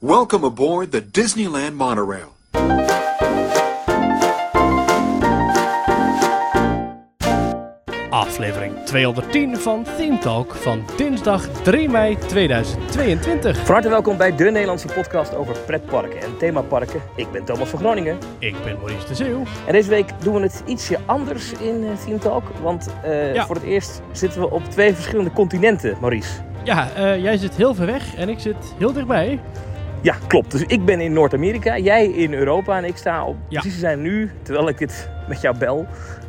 Welcome aboard the Disneyland Monorail. Aflevering 210 van Theme Talk van dinsdag 3 mei 2022. Van harte welkom bij de Nederlandse podcast over pretparken en themaparken. Ik ben Thomas van Groningen. Ik ben Maurice de Zeeuw. En deze week doen we het ietsje anders in uh, Theme Talk. Want uh, Ja. voor het eerst zitten we op twee verschillende continenten, Maurice. Ja, eh, jij zit heel ver weg en ik zit heel dichtbij. Ja, klopt. Dus ik ben in Noord-Amerika, jij in Europa en ik sta op, Ja. precies zijn nu, terwijl ik dit met jou bel,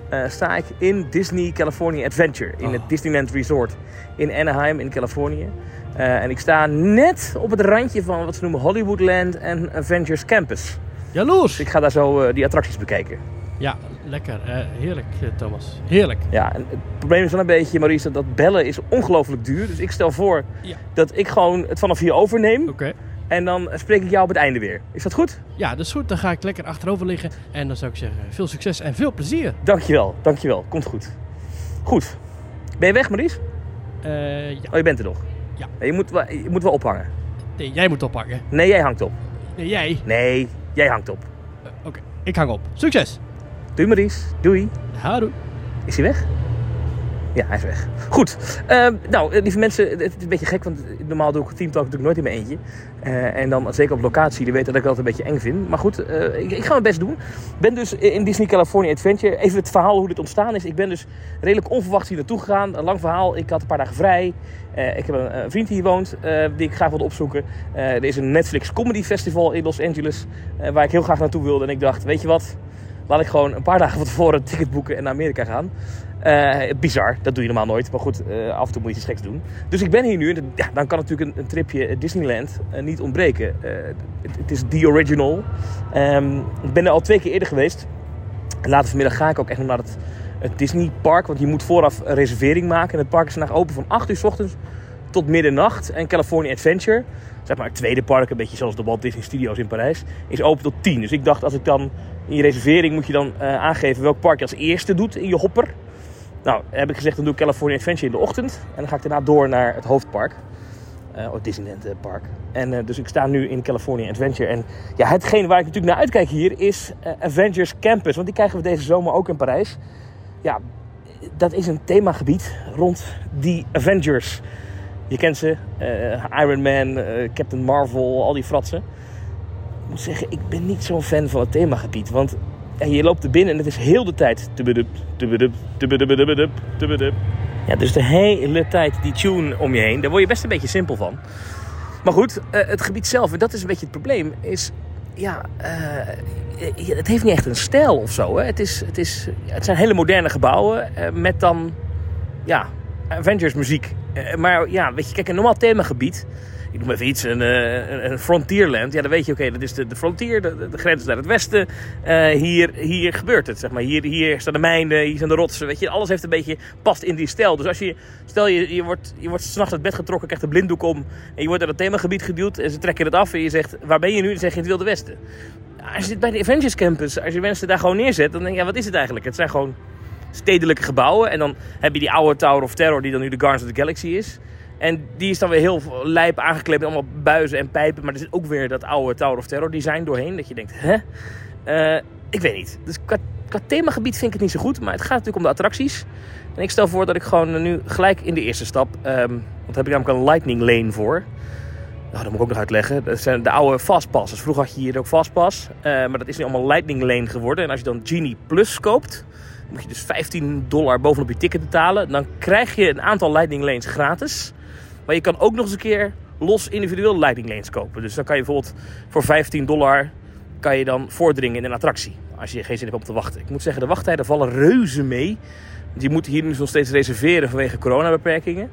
eh, sta ik in Disney California Adventure. In Oh. het Disneyland Resort in Anaheim in Californië. Eh, en ik sta net op het randje van wat ze noemen Hollywoodland en Avengers Campus. Jaloers! Dus ik ga daar zo eh, die attracties bekijken. Ja, lekker. heerlijk, Thomas. Heerlijk. Ja, en het probleem is wel een beetje, Maurice, dat, bellen is ongelooflijk duur. Dus ik stel voor Ja. dat ik gewoon het vanaf hier overneem. Oké. En dan spreek ik jou op het einde weer. Is dat goed? Ja, dat is goed. Dan ga ik lekker achterover liggen. En dan zou ik zeggen, veel succes en veel plezier. Dankjewel, dankjewel. Komt goed. Goed. Ben je weg, Maurice? Eh, ja. Oh, je bent er nog? Ja. Je moet, wel, je moet wel ophangen. Nee, jij moet oppakken. Nee, jij hangt op. Nee, jij. Nee, jij hangt op. Eh, Oké, ik hang op. Succes! Doei, Maurice. Doei. Houdoe. Is hij weg? Ja, hij is weg. Goed. Ehm, nou, eh, lieve mensen, het is een beetje gek, want normaal doe ik Team Talk natuurlijk nooit in mijn eentje. Eh, en dan zeker op locatie, die weten dat ik dat een beetje eng vind. Maar goed, eh, ik, ik ga mijn best doen. Ben dus in Disney California Adventure. Even het verhaal hoe dit ontstaan is. Ik ben dus redelijk onverwacht hier naartoe gegaan. Een lang verhaal. Ik had een paar dagen vrij. Ik heb een, een vriend die hier woont, die ik graag wilde opzoeken. Er is een Netflix Comedy Festival in Los Angeles, waar ik heel graag naartoe wilde. En ik dacht, weet je wat, laat ik gewoon een paar dagen van tevoren een ticket boeken en naar Amerika gaan. Eh, bizar, dat doe je normaal nooit. Maar goed, eh, af en toe moet je iets geks doen. Dus ik ben hier nu. En ja, dan kan natuurlijk een, een tripje Disneyland eh, niet ontbreken. Het, is the original. Ehm, ik ben er al twee keer eerder geweest. Later vanmiddag ga ik ook echt naar het, het Disney Park. Want je moet vooraf een reservering maken. En het park is vandaag open van 8 uur s ochtends tot middernacht. En California Adventure, zeg maar het tweede park, een beetje zoals de Walt Disney Studios in Parijs, is open tot 10. Dus ik dacht, als ik dan in je reservering moet je dan aangeven welk park je als eerste doet in je hopper. Nou, heb ik gezegd, dan doe ik California Adventure in de ochtend. En dan ga ik daarna door naar het hoofdpark. eh het Disneyland eh, Park. En eh, dus ik sta nu in California Adventure. En ja, hetgeen waar ik natuurlijk naar uitkijk hier is Avengers Campus. Want die krijgen we deze zomer ook in Parijs. Ja, dat is een themagebied rond die Avengers. Je kent ze, Iron Man, Captain Marvel, al die fratsen. Ik moet zeggen, ik ben niet zo'n fan van het themagebied. Want ja, je loopt er binnen en het is heel de tijd... Ja, dus de hele tijd die tune om je heen. Daar word je best een beetje simpel van. Maar goed, eh, het gebied zelf, en dat is een beetje het probleem, is... Ja, eh, het heeft niet echt een stijl of zo. Hè. Het, is, het, is, het zijn hele moderne gebouwen eh, met dan... Ja, Avengers muziek. Maar ja, weet je, kijk, een normaal themagebied. Ik noem even iets, een, eh, een, een frontierland. Ja, dan weet je, oké, dat is de, de frontier, de, de grens naar het westen. Eh, hier, hier gebeurt het, zeg maar. Hier, hier staan de mijnen, hier zijn de rotsen. Weet je, alles heeft een beetje, past in die stijl. Dus als je, stel je, je wordt, je wordt s'nachts uit bed getrokken, krijgt een blinddoek om. En je wordt naar het themagebied geduwd en ze trekken het af. En je zegt, waar ben je nu? Dan zeg je het Wilde Westen. Als je zit bij de Avengers Campus, als je mensen daar gewoon neerzet, dan denk je, wat is het eigenlijk? Het zijn gewoon stedelijke gebouwen. En dan heb je die oude Tower of Terror, die dan nu de Guardians of the Galaxy is. En die is dan weer heel lijp aangekleed allemaal buizen en pijpen. Maar er zit ook weer dat oude Tower of Terror design doorheen. Dat je denkt, hè? Eh, ik weet niet. Dus qua, themagebied vind ik het niet zo goed. Maar het gaat natuurlijk om de attracties. En ik stel voor dat ik gewoon nu gelijk in de eerste stap... ehm, want daar heb ik namelijk een lightning lane voor. Nou, dat moet ik ook nog uitleggen. Dat zijn de oude Fastpass. Dus vroeger had je hier ook Fastpass. Eh, maar dat is nu allemaal lightning lane geworden. En als je dan Genie Plus koopt... moet je dus 15 dollar bovenop je ticket betalen. Dan krijg je een aantal lightning lanes gratis... Maar je kan ook nog eens een keer los individueel lightning lanes kopen. Dus dan kan je bijvoorbeeld voor 15 dollar kan je dan voordringen in een attractie. Als je geen zin hebt om te wachten. Ik moet zeggen, de wachttijden vallen reuze mee. Je moet hier nu nog steeds reserveren vanwege coronabeperkingen.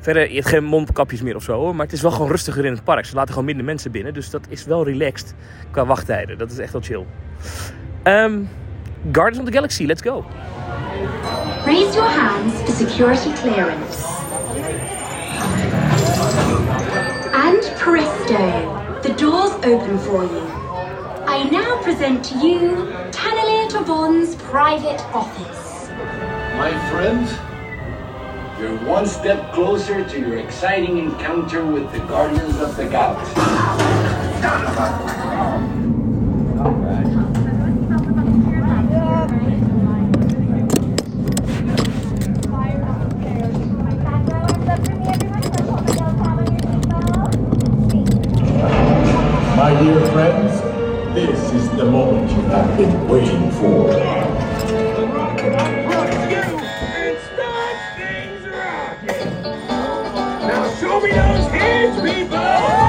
Verder, je hebt geen mondkapjes meer of zo. Maar het is wel gewoon rustiger in het park. Ze laten gewoon minder mensen binnen. Dus dat is wel relaxed qua wachttijden. Dat is echt wel chill. Ehm Guardians of the Galaxy, let's go. Raise your hands for security clearance. And presto, the doors open for you. I now present to you Tannelier Tavon's private office. My friends, you're one step closer to your exciting encounter with the Guardians of the Galaxy. My dear friends, this is the moment you have been waiting for. Now show me those hands, people!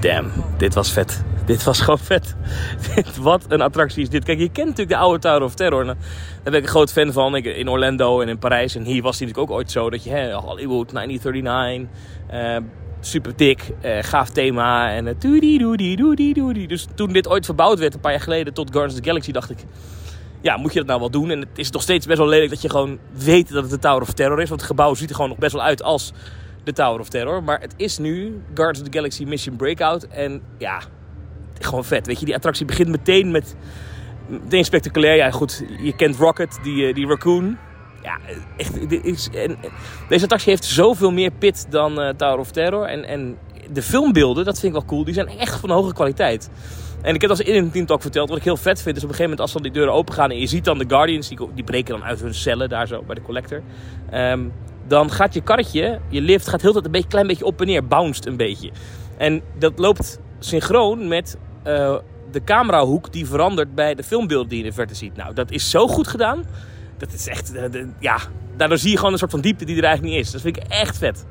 Damn, dit was vet. Dit was gewoon vet. Wat een attractie is dit. Kijk, je kent natuurlijk de oude Tower of Terror. Daar ben ik een groot fan van. Ik, in Orlando en in Parijs. En hier was die natuurlijk ook ooit zo. Dat je, hè, Hollywood 1939. eh, super dik. eh, gaaf thema. En uh. Dus toen dit ooit verbouwd werd, een paar jaar geleden, tot Guardians of the Galaxy, dacht ik... Ja, moet je dat nou wel doen? En het is nog steeds best wel lelijk dat je gewoon weet dat het de Tower of Terror is. Want het gebouw ziet er gewoon nog best wel uit als de Tower of Terror. Maar het is nu Guardians of the Galaxy Mission Breakout. En ja, gewoon vet. Weet je, die attractie begint meteen met. Meteen spectaculair. Ja, goed. Je kent Rocket, die, eh, die raccoon. Ja, echt. en, deze attractie heeft zoveel meer pit dan eh, Tower of Terror. En, en de filmbeelden, dat vind ik wel cool. Die zijn echt van hoge kwaliteit. En ik heb dat in een Team Talk verteld. Wat ik heel vet vind is op een gegeven moment als dan die deuren open gaan. En je ziet dan de Guardians. Die, die breken dan uit hun cellen daar zo bij de collector. Ehm, dan gaat je karretje, je lift, gaat heel tijd een beetje, klein beetje op en neer. Bounced een beetje. En dat loopt synchroon met eh, de camerahoek die verandert bij de filmbeelden die je in de verte ziet. Nou, dat is zo goed gedaan. Dat is echt, eh, de- ja, daardoor zie je gewoon een soort van diepte die er eigenlijk niet is. Dat vind ik echt vet.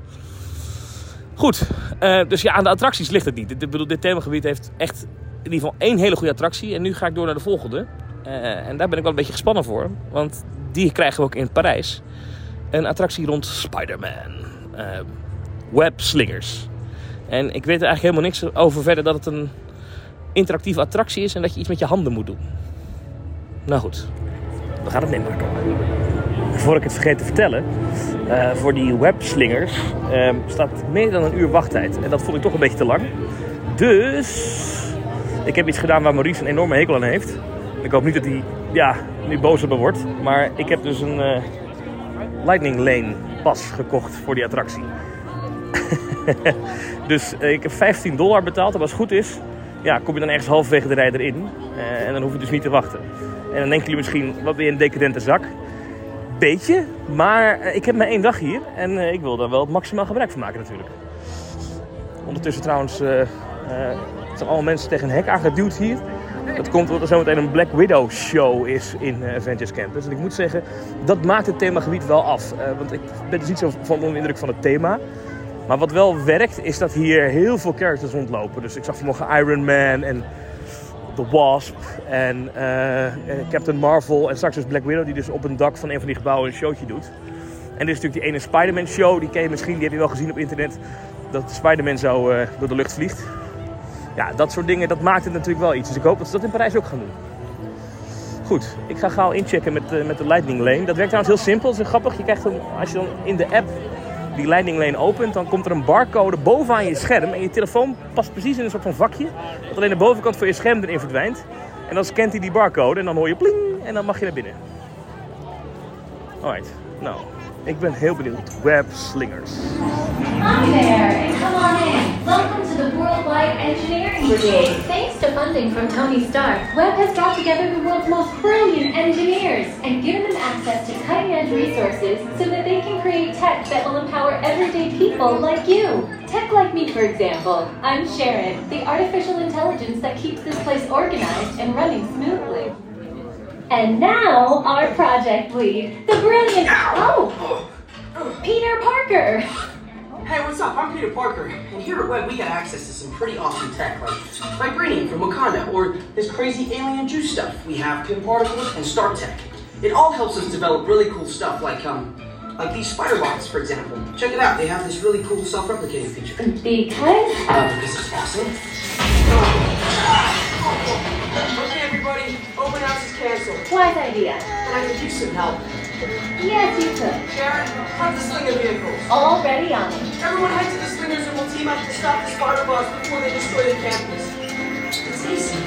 Goed, eh, dus ja, aan de attracties ligt het niet. Ik bedoel, dit themagebied heeft echt in ieder geval één hele goede attractie. En nu ga ik door naar de volgende. En daar ben ik wel een beetje gespannen voor. Want die krijgen we ook in Parijs. Een attractie rond Spider-Man. Eh, webslingers. En ik weet er eigenlijk helemaal niks over verder dat het een interactieve attractie is en dat je iets met je handen moet doen. Nou goed, we gaan het meemaken. Voor ik het vergeet te vertellen, eh, voor die webslingers eh, staat meer dan een uur wachttijd. En dat vond ik toch een beetje te lang. Dus ik heb iets gedaan waar Maurice een enorme hekel aan heeft. Ik hoop niet dat hij ja, nu boos op me wordt. Maar ik heb dus een eh, Lightning Lane pas gekocht voor die attractie. dus eh, ik heb 15 dollar betaald. En als het goed is, ja, kom je dan ergens halverwege de rij erin. Eh, en dan hoef je dus niet te wachten. En dan denken jullie misschien, wat je een decadente zak? Beetje, maar eh, ik heb maar één dag hier. En ik wil daar wel het maximaal gebruik van maken natuurlijk. Ondertussen trouwens, zijn allemaal mensen tegen een hek aangeduwd hier. Dat komt omdat er zometeen een Black Widow show is in eh, Avengers Campus. En ik moet zeggen, dat maakt het themagebied wel af. Eh, want ik ben dus niet zo van onder de indruk van het thema. Maar wat wel werkt, is dat hier heel veel characters rondlopen. Dus ik zag vanmorgen Iron Man en The Wasp en eh, Captain Marvel. En straks dus Black Widow, die dus op een dak van een van die gebouwen een showtje doet. En dit is natuurlijk die ene Spider-Man show, die ken je misschien, die heb je wel gezien op internet. Dat Spider-Man zo door de lucht vliegt. Ja, dat soort dingen, dat maakt het natuurlijk wel iets. Dus ik hoop dat ze dat in Parijs ook gaan doen. Goed, ik ga gauw inchecken met, eh, met de Lightning Lane. Dat werkt trouwens heel simpel, dat is grappig. Je krijgt dan, als je dan in de app die Lightning Lane opent, dan komt er een barcode bovenaan je scherm. En je telefoon past precies in een soort van vakje. Dat alleen de bovenkant van je scherm erin verdwijnt. En dan scant hij die barcode en dan hoor je pling en dan mag je naar binnen. Alright, nou, ik ben heel benieuwd. Web Slingers. Hi there, come on. Welcome to the Worldwide Engineering Brigade. Thanks to funding from Tony Stark, Webb has brought together the world's most brilliant engineers and given them access to cutting edge resources so that they can create tech that will empower everyday people like you. Tech like me, for example. I'm Sharon, the artificial intelligence that keeps this place organized and running smoothly. And now, our project lead, the brilliant. Oh! Peter Parker! Hey, what's up? I'm Peter Parker, and here at Web we got access to some pretty awesome tech, like Vibranium from Wakanda, or this crazy alien juice stuff. We have Pim Particles and Star Tech. It all helps us develop really cool stuff, like um, like these spider bots, for example. Check it out. They have this really cool self-replicating feature. Because Uh, because it's awesome. Okay, everybody, open house is canceled. wise idea. And I could use some help. Yes, you could. Sharon, have the slinger vehicles. Already on it. Everyone head to the slingers and we'll team up to stop the spider bots before they destroy the campus. It's easy.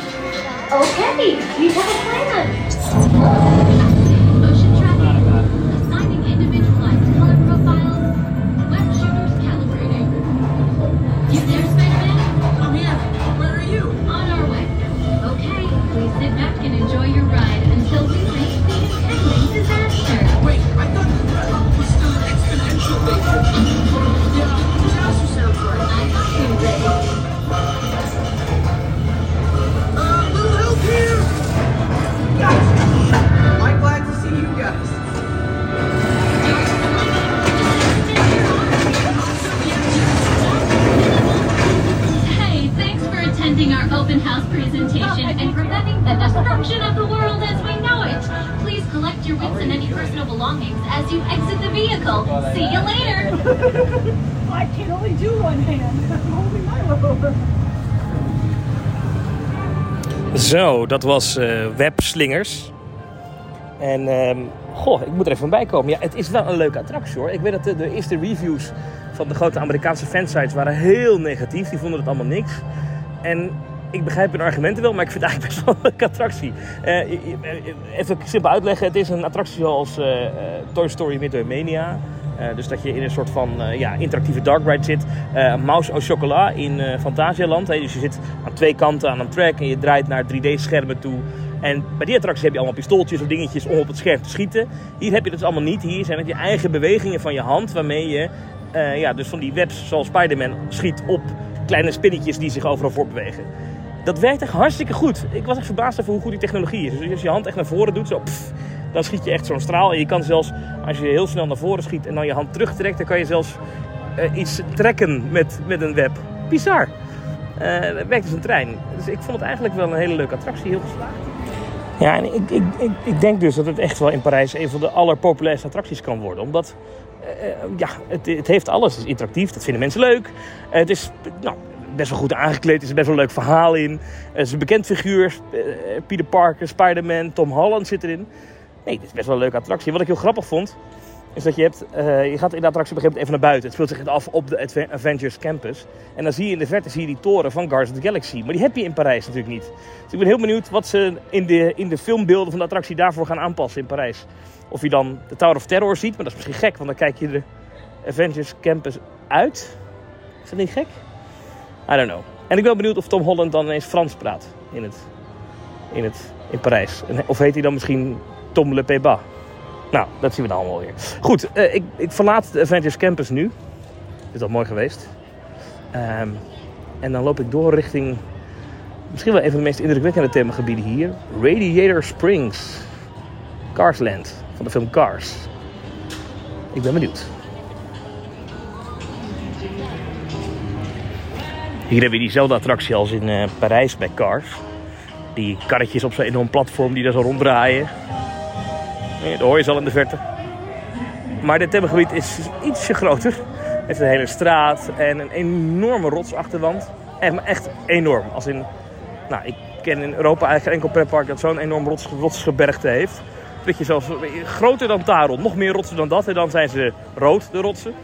Okay, we have a plan. Motion tracking. Assigning our open house presentation and preventing the destruction of the world as we your wits and any personal belongings as you exit the vehicle. See you later. I can only do one hand. I'm holding my rope. Zo, dat was eh Webslingers. En ehm, goh, ik moet er even bij komen. Ja, het is wel een leuke attractie hoor. Ik weet dat de, de eerste reviews van de grote Amerikaanse fansites waren heel negatief. Die vonden het allemaal niks. En ik begrijp hun argumenten wel, maar ik vind het eigenlijk best wel een attractie. Eh, eh, even simpel uitleggen. Het is een attractie zoals eh, Toy Story Midway Mania. Dus dat je in een soort van ja, interactieve dark ride zit. Mouse au chocolat in Fantasialand. Dus je zit aan twee kanten aan een track en je draait naar 3D-schermen toe. En bij die attracties heb je allemaal pistooltjes of dingetjes om op het scherm te schieten. Hier heb je dat allemaal niet. Hier zijn het je eigen bewegingen van je hand waarmee je ja, dus van die webs zoals Spider-Man schiet op kleine spinnetjes die zich overal voortbewegen. Dat werkt echt hartstikke goed. Ik was echt verbaasd over hoe goed die technologie is. Dus als je je hand echt naar voren doet, zo, dan schiet je echt zo'n straal. En je kan zelfs, als je heel snel naar voren schiet en dan je hand terugtrekt, dan kan je zelfs eh, iets trekken met, met een web. Bizar. Eh dat werkt als een trein. Dus ik vond het eigenlijk wel een hele leuke attractie, heel geslaagd. Ja, en ik, ik, ik, ik denk dus dat het echt wel in Parijs een van de allerpopulairste attracties kan worden. Omdat, eh, ja, het, het heeft alles. Het is interactief, dat vinden mensen leuk. Het is nou, best wel goed aangekleed, er is best wel een leuk verhaal in. Het is een bekend figuur, eh, Peter Parker, Spider-Man, Tom Holland zit erin. Nee, het is best wel een leuke attractie. Wat ik heel grappig vond, is dat je hebt, eh, je gaat in de attractie op een gegeven moment even naar buiten. Het speelt zich af op de Avengers Campus. En dan zie je in de verte zie je die toren van Guardians of the Galaxy. Maar die heb je in Parijs natuurlijk niet. Dus ik ben heel benieuwd wat ze in de, in de filmbeelden van de attractie daarvoor gaan aanpassen in Parijs. Of je dan de Tower of Terror ziet, maar dat is misschien gek, want dan kijk je de Avengers Campus uit. Is dat niet gek? I don't know. En ik ben benieuwd of Tom Holland dan ineens Frans praat in, het, in, het, in Parijs. Of heet hij dan misschien Tom Le Pébat? Nou, dat zien we dan allemaal weer. Goed, eh, ik, ik verlaat de Avengers Campus nu. Dit is al mooi geweest. Ehm, en dan loop ik door richting misschien wel een van de meest indrukwekkende themagebieden hier. Radiator Springs. Carsland, van de film Cars. Ik ben benieuwd. Hier hebben we diezelfde attractie als in eh, Parijs bij Cars. Die karretjes op zo'n enorm platform die daar zo ronddraaien. Ja, Dat hoor je al in de verte. Maar dit themagebied is ietsje groter. Heeft een hele straat en een enorme rotsachterwand. Maar echt enorm. Als in, nou, ik ken in Europa eigenlijk geen enkel pretpark dat zo'n enorm rots, rotsgebergte heeft. Dat zelfs groter dan Taron, nog meer rotsen dan dat. En dan zijn ze rood, de rotsen.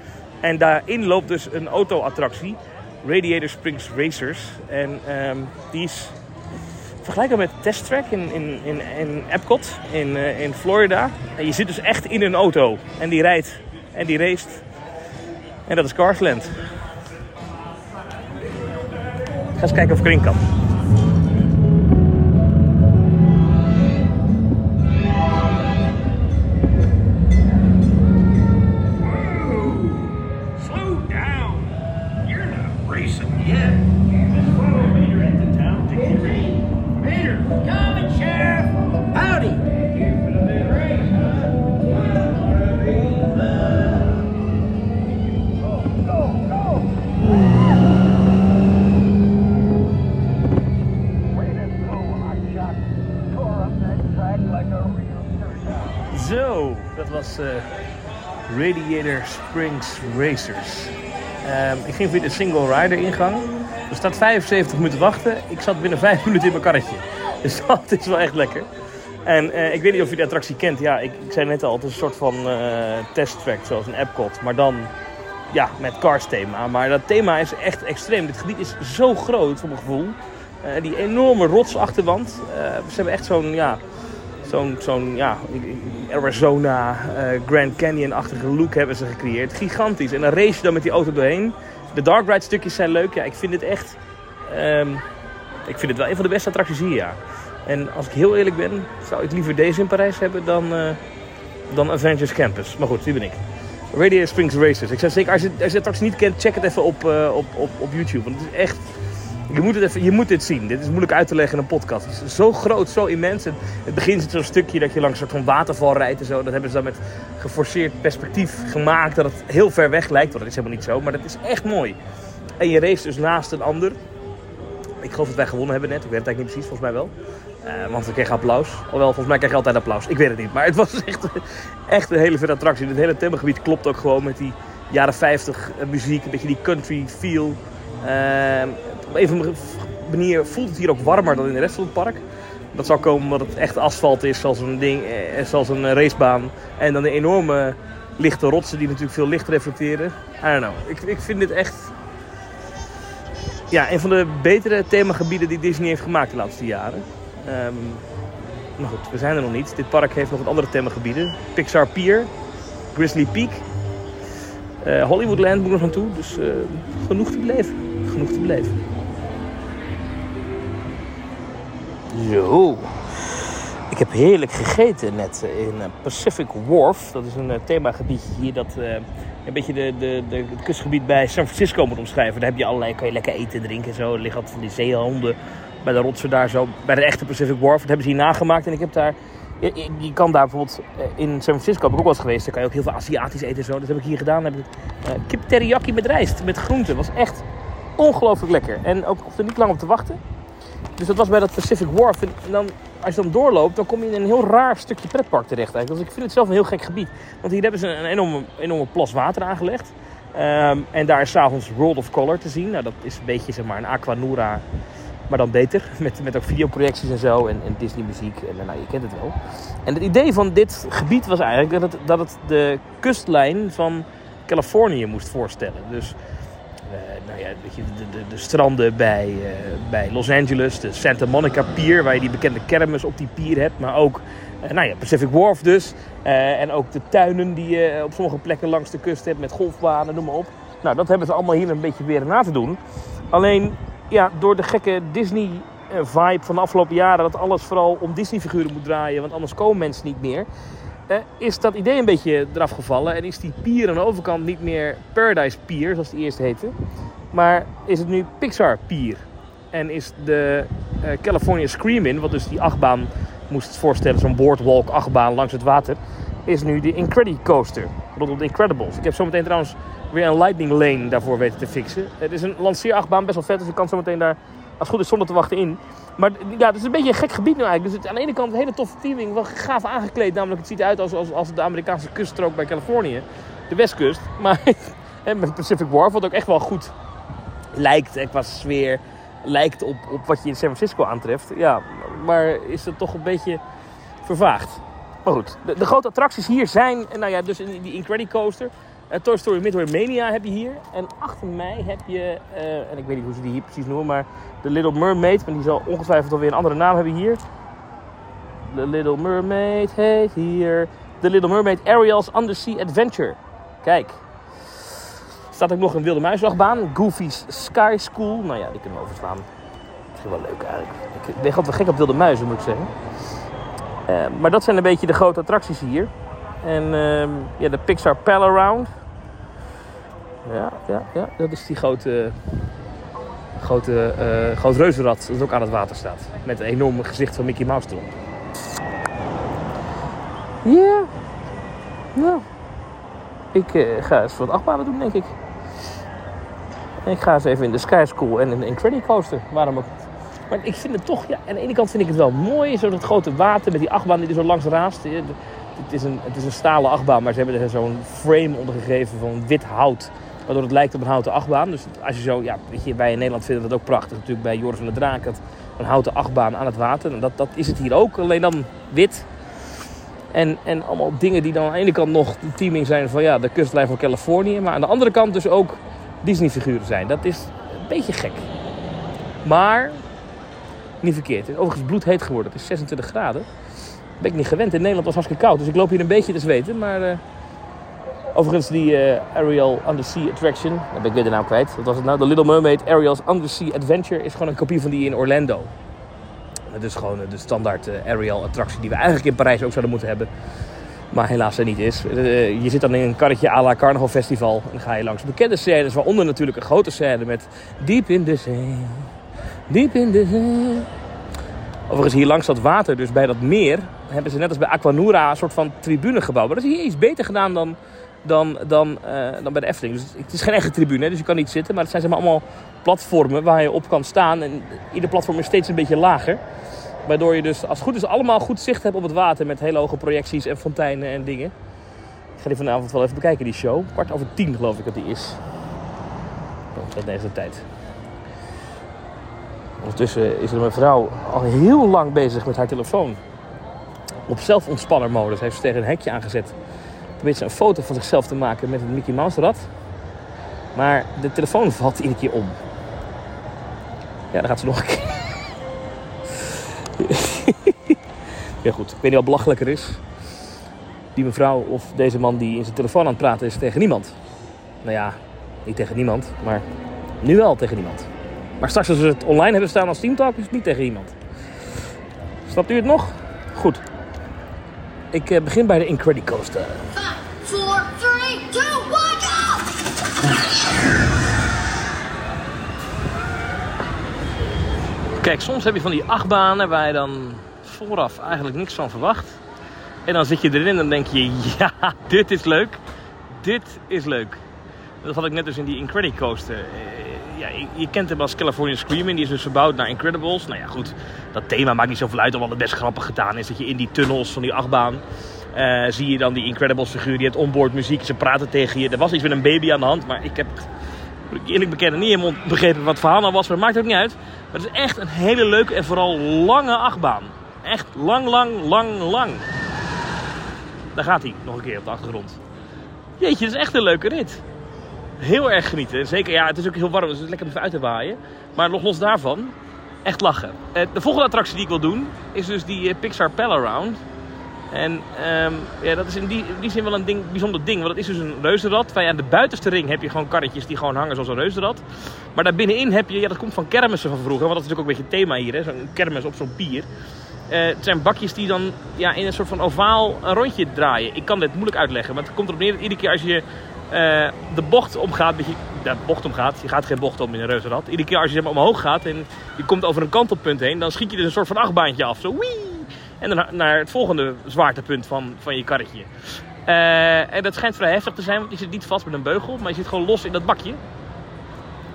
En daarin loopt dus een auto-attractie. Radiator Springs Racers. En ehm, die is vergelijkbaar met Test Track in, in, in, in Epcot in, eh, in Florida. En je zit dus echt in een auto. En die rijdt en die racet. En dat is Carsland. Ga eens kijken of ik erin kan. Springs Racers. Ehm, ik ging via de single rider ingang. Er staat 75 minuten wachten. Ik zat binnen 5 minuten in mijn karretje. Dus dat is wel echt lekker. En eh, ik weet niet of je de attractie kent. Ja, ik, ik zei net al, het is een soort van eh testtrack, zoals een Epcot. Maar dan ja, met Cars thema. Maar dat thema is echt extreem. Dit gebied is zo groot, voor mijn gevoel. Eh, die enorme rotsachterwand. Ze hebben echt zo'n, ja, zo'n, ja, Arizona, eh, Grand Canyon-achtige look hebben ze gecreëerd. Gigantisch. En dan race je dan met die auto doorheen. De dark ride stukjes zijn leuk. Ja, ik vind dit echt... ehm, ik vind het wel een van de beste attracties hier, ja. En als ik heel eerlijk ben, zou ik liever deze in Parijs hebben dan, eh, dan Avengers Campus. Maar goed, die ben ik. Radiator Springs Racers. Ik zou zeker, als je, als je de attractie niet kent, check het even op, eh, op, op, op YouTube. Want het is echt... Je moet, het even, je moet dit zien. Dit is moeilijk uit te leggen in een podcast. Het is zo groot, zo immens. En het begin zit zo'n stukje dat je langs een soort van waterval rijdt en zo. Dat hebben ze dan met geforceerd perspectief gemaakt. Dat het heel ver weg lijkt. Want dat is helemaal niet zo. Maar dat is echt mooi. En je race dus naast een ander. Ik geloof dat wij gewonnen hebben net. Ik weet het eigenlijk niet precies, volgens mij wel. Eh, want we kregen applaus. Alhoewel, volgens mij krijg je altijd applaus. Ik weet het niet. Maar het was echt, echt een hele vette attractie. Het hele themagebied klopt ook gewoon met die jaren 50 muziek. Een beetje die country feel. Eh, op een of andere manier voelt het hier ook warmer dan in de rest van het park. Dat zou komen omdat het echt asfalt is, zoals een, ding, eh, zoals een racebaan. En dan de enorme lichte rotsen die natuurlijk veel licht reflecteren. I don't. Ik, ik vind dit echt ja, een van de betere themagebieden die Disney heeft gemaakt de laatste jaren. Ehm, maar goed, we zijn er nog niet. Dit park heeft nog wat andere themagebieden. Pixar Pier, Grizzly Peak, eh, Hollywoodland moet nog naartoe. Dus eh, genoeg te beleven. Genoeg te beleven. Zo. Ik heb heerlijk gegeten net in eh, Pacific Wharf. Dat is een eh, themagebiedje hier dat eh, een beetje de, de, de, het kustgebied bij San Francisco moet omschrijven. Daar heb je allerlei, kan je lekker eten en drinken en zo. Er liggen altijd van die zeehonden bij de rotsen daar zo. Bij de echte Pacific Wharf. Dat hebben ze hier nagemaakt. En ik heb daar... Je, je- kan daar bijvoorbeeld eh, in San Francisco, heb ik ook wel eens geweest. Daar kan je ook heel veel Aziatisch eten en zo. Dat heb ik hier gedaan. Dan heb ik eh, kip teriyaki met rijst, met groenten. was echt ongelooflijk lekker. En ook er niet lang op te wachten. Dus dat was bij dat Pacific Wharf. En dan, als je dan doorloopt, dan kom je in een heel raar stukje pretpark terecht eigenlijk. Dus ik vind het zelf een heel gek gebied. Want hier hebben ze een enorme, enorme plas water aangelegd. Ehm, en daar is s'avonds World of Color te zien. Nou, dat is een beetje zeg maar een Aquanura, maar dan beter. Met, met ook videoprojecties en zo en, en Disney muziek. En nou, je kent het wel. En het idee van dit gebied was eigenlijk dat het, dat het de kustlijn van Californië moest voorstellen. Dus nou ja, de, de, de stranden bij, eh, bij Los Angeles, de Santa Monica Pier, waar je die bekende kermis op die pier hebt, maar ook eh, nou ja, Pacific Wharf dus. Eh, en ook de tuinen die je op sommige plekken langs de kust hebt met golfbanen, noem maar op. Nou, dat hebben ze allemaal hier een beetje weer na te doen. Alleen, ja, door de gekke Disney-vibe van de afgelopen jaren, dat alles vooral om Disney-figuren moet draaien, want anders komen mensen niet meer. is dat idee een beetje eraf gevallen en is die pier aan de overkant niet meer Paradise Pier, zoals die eerst heette. Maar is het nu Pixar Pier. En is de eh, California Screamin', wat dus die achtbaan moest voorstellen, zo'n boardwalk achtbaan langs het water, is nu de Incredicoaster rondom de Incredibles. Ik heb zometeen trouwens weer een lightning lane daarvoor weten te fixen. Het is een lanceerachtbaan, best wel vet, dus ik kan zometeen daar, als het goed is, zonder te wachten in. Maar ja, het is een beetje een gek gebied nu eigenlijk. Dus aan de ene kant een hele toffe teaming, wel gaaf aangekleed. Namelijk, het ziet eruit als, als, als de Amerikaanse kuststrook bij Californië. De westkust. Maar en met Pacific Wharf, wat ook echt wel goed lijkt en qua sfeer lijkt op, op wat je in San Francisco aantreft. Ja, maar is het toch een beetje vervaagd. Maar goed, de, grote attracties hier zijn, nou ja, dus die Incredicoaster. Uh, Toy Story Midway Mania heb je hier. En achter mij heb je, eh, en ik weet niet hoe ze die hier precies noemen, maar de Little Mermaid. Maar die zal ongetwijfeld alweer een andere naam hebben hier. The Little Mermaid heet hier. The Little Mermaid Ariel's Undersea Adventure. Kijk. Staat ook nog een wilde muisachtbaan. Goofy's Sky School. Nou ja, die kunnen we overslaan. Misschien wel leuk eigenlijk. Ik ben altijd gek op wilde muizen, moet ik zeggen. Eh, maar dat zijn een beetje de grote attracties hier. En ehm, ja, de Pixar Pal Around. Ja, ja, ja, dat is die grote, grote eh groot reuzenrad dat ook aan het water staat. Met een enorm gezicht van Mickey Mouse erop. Ja. Ja. Ik eh, ga eens wat achtbanen doen, denk ik. Ik ga eens even in de Sky School en de Incredicoaster. Waarom ook? Maar ik vind het toch, ja, aan de ene kant vind ik het wel mooi. Zo dat grote water met die achtbaan die er zo langs raast. Het, is een, het is een stalen achtbaan, maar ze hebben er zo'n frame onder gegeven van wit hout. Waardoor het lijkt op een houten achtbaan. Dus als je zo, ja, weet je, wij in Nederland vinden dat ook prachtig. Natuurlijk bij Joris van de Draak, een houten achtbaan aan het water. En dat, dat is het hier ook, alleen dan wit. En, en allemaal dingen die dan aan de ene kant nog de teaming zijn van ja, de kustlijn van Californië. Maar aan de andere kant dus ook Disney-figuren zijn. Dat is een beetje gek. Maar niet verkeerd. Het is overigens bloedheet geworden. Het is 26 graden. Dat ben ik niet gewend. In Nederland was het hartstikke koud. Dus ik loop hier een beetje te zweten. Maar eh, overigens die eh, Ariel Undersea Attraction. Daar ben ik weer de naam kwijt. Wat was het nou? De Little Mermaid Ariel's Undersea Adventure is gewoon een kopie van die in Orlando. Dat is gewoon eh, de standaard eh, Ariel attractie die we eigenlijk in Parijs ook zouden moeten hebben. Maar helaas er niet is. Eh, je zit dan in een karretje à la Carnaval Festival. En ga je langs bekende scènes. Waaronder natuurlijk een grote scène met Diep in de zee. Diep in de zee. Overigens hier langs dat water, dus bij dat meer, hebben ze net als bij Aquanura een soort van tribune gebouwd. Maar dat is hier iets beter gedaan dan, dan, dan, eh, dan bij de Efteling. Dus het is geen echte tribune, dus je kan niet zitten. Maar het zijn zeg maar allemaal platformen waar je op kan staan. En ieder platform is steeds een beetje lager. Waardoor je dus, als het goed is, allemaal goed zicht hebt op het water. Met hele hoge projecties en fonteinen en dingen. Ik ga die vanavond wel even bekijken, die show. Kwart over tien geloof ik dat die is. Oh, dat deze tijd. Ondertussen is er een vrouw al heel lang bezig met haar telefoon. Op zelfontspannermodus heeft ze tegen een hekje aangezet. Probeert ze een foto van zichzelf te maken met een Mickey Mouse rad. Maar de telefoon valt iedere keer om. Ja, dan gaat ze nog een keer. Ja goed, ik weet niet wat belachelijker is. Die mevrouw of deze man die in zijn telefoon aan het praten is tegen niemand. Nou ja, niet tegen niemand, maar nu wel tegen niemand. Maar straks als we het online hebben staan als Teamtalk is het niet tegen iemand. Snapt u het nog? Goed. Ik eh, begin bij de Incredicoaster. Five, four, three, two, one, go! Kijk, soms heb je van die achtbanen waar je dan vooraf eigenlijk niks van verwacht. En dan zit je erin en dan denk je, ja, dit is leuk. Dit is leuk. Dat had ik net dus in die Incredicoaster. Eh, ja, je, kent hem als California Screaming. Die is dus verbouwd naar Incredibles. Nou ja, goed. Dat thema maakt niet zoveel uit. Omdat het best grappig gedaan is. Dat je in die tunnels van die achtbaan... eh, zie je dan die Incredibles figuur. Die heeft onboard muziek. Ze praten tegen je. Er was iets met een baby aan de hand. Maar ik heb, eerlijk bekennen, niet helemaal begrepen wat het verhaal nou was. Maar het maakt ook niet uit. Maar het is echt een hele leuke en vooral lange achtbaan. Echt lang, lang, lang, lang. Daar gaat hij nog een keer op de achtergrond. Jeetje, dat is echt een leuke rit. Heel erg genieten. En Zeker, ja, het is ook heel warm, dus het is lekker even uit te waaien. Maar nog los daarvan, echt lachen. Eh, De volgende attractie die ik wil doen, is dus die eh, Pixar Pal Around. En ehm, ja, dat is in die, die zin wel een ding, bijzonder ding. Want het is dus een reuzenrad. Waar je aan de buitenste ring heb je gewoon karretjes die gewoon hangen zoals een reuzenrad. Maar daar binnenin heb je, ja dat komt van kermissen van vroeger. Want dat is natuurlijk ook een beetje het thema hier. Zo'n kermis op zo'n pier. Eh, het zijn bakjes die dan ja, in een soort van ovaal een rondje draaien. Ik kan dit moeilijk uitleggen. Maar het komt erop neer dat iedere keer als je eh, de bocht omgaat, dat je, ja, bocht omgaat, je gaat geen bocht om in een reuzenrad. Iedere keer als je zeg maar, omhoog gaat en je komt over een kantelpunt heen, dan schiet je dus een soort van achtbaantje af. Zo wii! En dan naar het volgende zwaartepunt van, van je karretje. Eh, en dat schijnt vrij heftig te zijn, want je zit niet vast met een beugel, maar je zit gewoon los in dat bakje.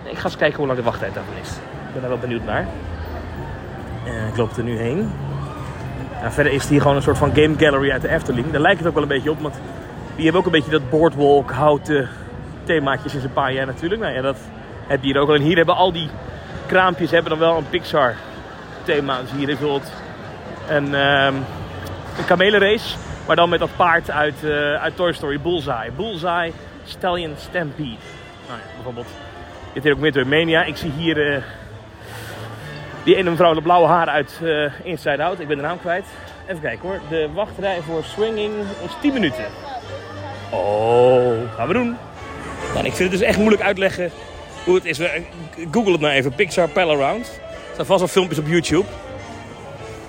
Ik ga eens kijken hoe lang de wachttijd daarvan is. Ik ben daar wel benieuwd naar. Eh, ik loop er nu heen. Ja, verder is het hier gewoon een soort van game gallery uit de Efteling. Daar lijkt het ook wel een beetje op, want die hebben ook een beetje dat boardwalk, houten themaatje sinds een paar jaar natuurlijk. Nou ja, dat heb je hier ook al. En hier hebben al die kraampjes hebben dan wel een Pixar thema. Dus hier is bijvoorbeeld een, ehm een kamelenrace, maar dan met dat paard uit, eh, uit Toy Story, Bullseye. Bullseye Stallion Stampede. Nou ja, bijvoorbeeld. Dit hier ook Midway Mania. Ik zie hier eh, die ene mevrouw met blauwe haar uit eh, Inside Out. Ik ben de naam kwijt. Even kijken hoor. De wachtrij voor Swinging is 10 minuten. Oh, gaan we doen. Nou, ik vind het dus echt moeilijk uitleggen hoe het is. Google het nou even. Pixar Pal Around. Er staan vast wel filmpjes op YouTube.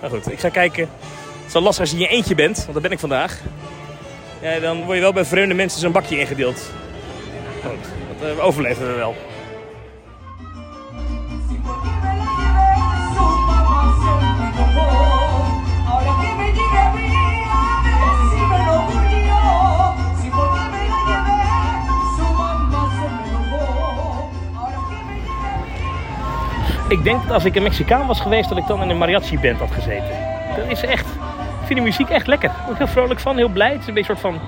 Nou goed, ik ga kijken. Het is wel lastig als je je eentje bent, want dat ben ik vandaag. Ja, dan word je wel bij vreemde mensen zo'n bakje ingedeeld. Goed, dat eh, overleven we wel. Ik denk dat als ik een Mexicaan was geweest, dat ik dan in een mariachi band had gezeten. Dat is echt. vind die muziek echt lekker. Ik heel vrolijk van, heel blij. Het is een beetje een soort van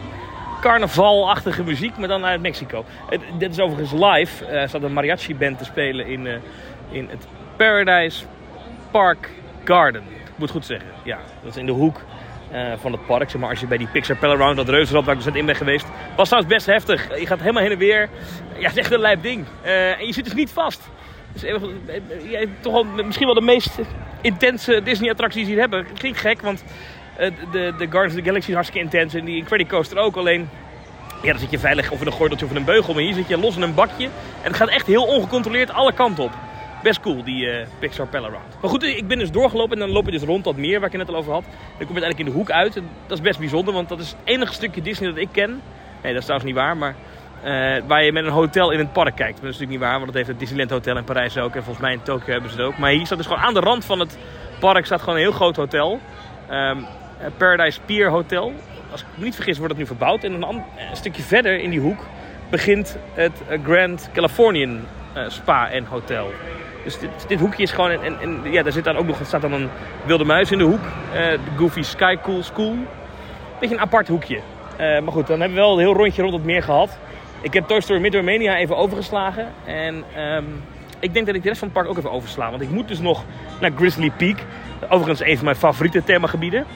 carnavalachtige muziek, maar dan uit Mexico. Dit is overigens live. Eh, Er staat een mariachi band te spelen in, eh, in het Paradise Park Garden. Ik moet goed zeggen. Ja, dat is in de hoek eh, van het park. Zeg maar, als je bij die Pixar Pell Around, dat reuzenrad waar ik dus net in ben geweest. Was trouwens best heftig. Je gaat helemaal heen en weer. Ja, het is echt een lijp ding. En je zit dus niet vast. Dus toch wel, misschien wel de meest intense Disney-attracties hier hebben. Klinkt gek, want eh, de, de Guardians of the Galaxy is hartstikke intens. En die Incredicoaster ook. Alleen, ja, dan zit je veilig of in een gordeltje of een beugel. Maar hier zit je los in een bakje. En het gaat echt heel ongecontroleerd alle kanten op. Best cool, die Pixar Pell Around. Maar goed, ik ben dus doorgelopen en dan loop je dus rond dat meer waar ik net al over had. Dan kom je uiteindelijk in de hoek uit. En dat is best bijzonder, want dat is het enige stukje Disney dat ik ken. Nee, dat is trouwens niet waar, maar waar je met een hotel in het park kijkt. Dat is natuurlijk niet waar, want dat heeft het Disneyland Hotel in Parijs ook. En volgens mij in Tokio hebben ze het ook. Maar hier staat dus gewoon aan de rand van het park staat gewoon een heel groot hotel. Ehm, eh, Paradise Pier Hotel. Als ik me niet vergis wordt het nu verbouwd. En een, stukje verder in die hoek begint het eh, Grand Californian eh, Spa en Hotel. Dus dit, dit hoekje is gewoon... En, en, ja, daar zit dan ook nog, staat dan een wilde muis in de hoek. Eh, Goofy Sky Cool School. Beetje een apart hoekje. Eh, maar goed, dan hebben we wel een heel rondje rond het meer gehad. Ik heb Toy Story Midway Mania even overgeslagen. En ehm, ik denk dat ik de rest van het park ook even oversla. Want ik moet dus nog naar Grizzly Peak. Overigens een van mijn favoriete themagebieden.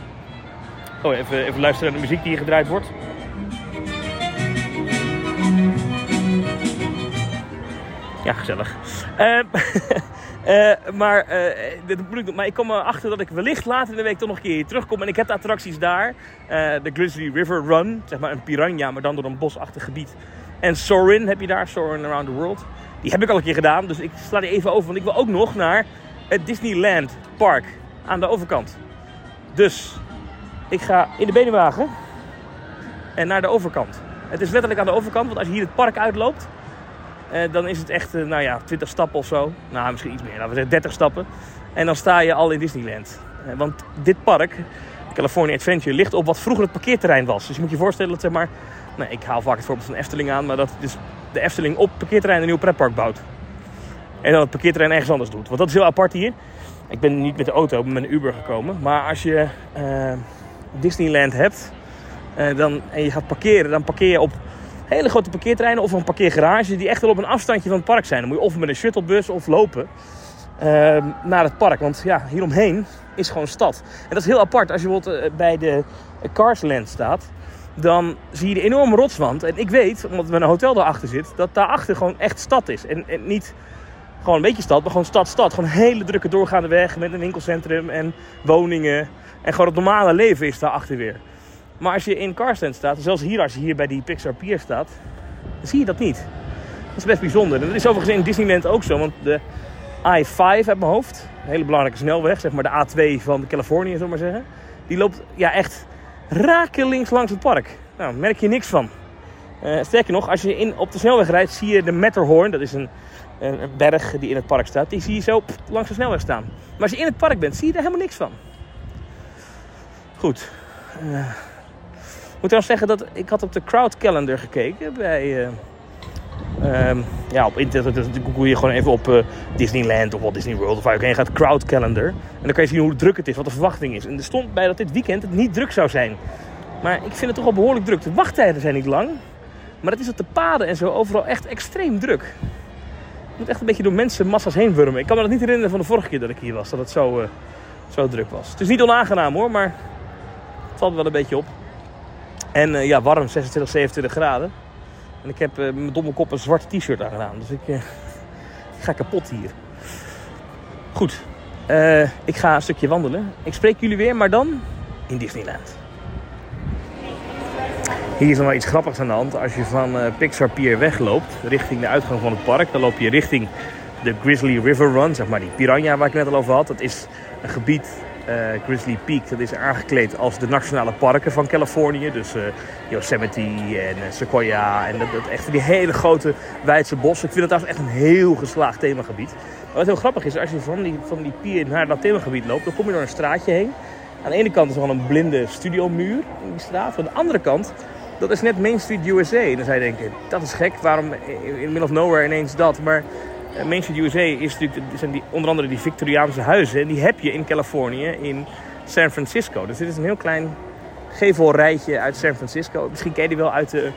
Oh, even, even luisteren naar de muziek die hier gedraaid wordt. Ja, gezellig. Eh, eh, maar, eh, ik, maar ik kom erachter dat ik wellicht later in de week toch nog een keer hier terugkom. En ik heb de attracties daar. Eh, de Grizzly River Run, zeg maar een piranha, maar dan door een bosachtig gebied. En Sorin heb je daar, Sorin Around the World. Die heb ik al een keer gedaan, dus ik sla die even over. Want ik wil ook nog naar het Disneyland Park aan de overkant. Dus ik ga in de benenwagen en naar de overkant. Het is letterlijk aan de overkant, want als je hier het park uitloopt, eh, dan is het echt, eh, nou ja, 20 stappen of zo. Nou, misschien iets meer, laten we zeggen 30 stappen. En dan sta je al in Disneyland. Eh, want dit park, California Adventure, ligt op wat vroeger het parkeerterrein was. Dus je moet je voorstellen dat, zeg maar, nou, ik haal vaak het voorbeeld van Efteling aan, maar dat dus de Efteling op parkeerterrein een nieuw pretpark bouwt. En dan het parkeerterrein ergens anders doet. Want dat is heel apart hier. Ik ben niet met de auto, ben met een Uber gekomen. Maar als je eh, Disneyland hebt eh, dan, en je gaat parkeren, dan parkeer je op hele grote parkeerterreinen of een parkeergarage die echt wel op een afstandje van het park zijn. Dan moet je of met een shuttlebus of lopen eh, naar het park. Want ja, hieromheen is gewoon stad. En dat is heel apart. Als je bij de Carsland staat, dan zie je de enorme rotswand. En ik weet, omdat een hotel daarachter zit, dat daarachter gewoon echt stad is. En, niet gewoon een beetje stad, maar gewoon stad, stad. Gewoon hele drukke doorgaande weg met een winkelcentrum en woningen. En gewoon het normale leven is daarachter weer. Maar als je in Carsland staat, zelfs hier als je hier bij die Pixar Pier staat, dan zie je dat niet. Dat is best bijzonder. En dat is overigens in Disneyland ook zo, want de I-5 uit mijn hoofd, een hele belangrijke snelweg, zeg maar de A2 van Californië, zullen maar zeggen. Die loopt ja, echt rakelings langs het park. Nou, daar merk je niks van. Eh, sterker nog, als je in, op de snelweg rijdt, zie je de Matterhorn, dat is een, een, berg die in het park staat, die zie je zo langs de snelweg staan. Maar als je in het park bent, zie je er helemaal niks van. Goed. Eh, ik moet trouwens zeggen dat ik had op de crowd calendar gekeken bij... eh, ehm, ja, op internet dus google je gewoon even op eh, Disneyland of Walt Disney World of waar je ook heen gaat, crowd calendar. En dan kan je zien hoe druk het is, wat de verwachting is. En er stond bij dat dit weekend het niet druk zou zijn. Maar ik vind het toch wel behoorlijk druk. De wachttijden zijn niet lang. Maar het is op de paden en zo overal echt extreem druk. Je moet echt een beetje door mensenmassa's heen wurmen. Ik kan me dat niet herinneren van de vorige keer dat ik hier was, dat het zo, eh, zo druk was. Het is niet onaangenaam hoor, maar het valt wel een beetje op. En eh, ja, warm, 26, 27 graden. En ik heb eh, met mijn domme kop een zwarte t-shirt aangedaan. Dus ik, eh, ga kapot hier. Goed, eh, ik ga een stukje wandelen. Ik spreek jullie weer, maar dan in Disneyland. Hier is nog wel iets grappigs aan de hand. Als je van eh, Pixar Pier wegloopt, richting de uitgang van het park, dan loop je richting de Grizzly River Run, zeg maar die piranha waar ik net al over had. Dat is een gebied, eh, Grizzly Peak, dat is aangekleed als de nationale parken van Californië. Dus eh, Yosemite en eh, Sequoia en dat, dat echt die hele grote wijdse bossen. Ik vind het trouwens echt een heel geslaagd themagebied. Maar wat heel grappig is, als je van die, van die pier naar dat themagebied loopt, dan kom je door een straatje heen. Aan de ene kant is er gewoon een blinde studiomuur in die straat. Aan de andere kant, dat is net Main Street USA. En dan zou je denken, dat is gek, waarom in the middle of nowhere ineens dat? Maar eh, Street USA is natuurlijk, zijn die, onder andere die Victoriaanse huizen. En die heb je in Californië, in San Francisco. Dus dit is een heel klein gevelrijtje uit San Francisco. Misschien ken je die wel uit de,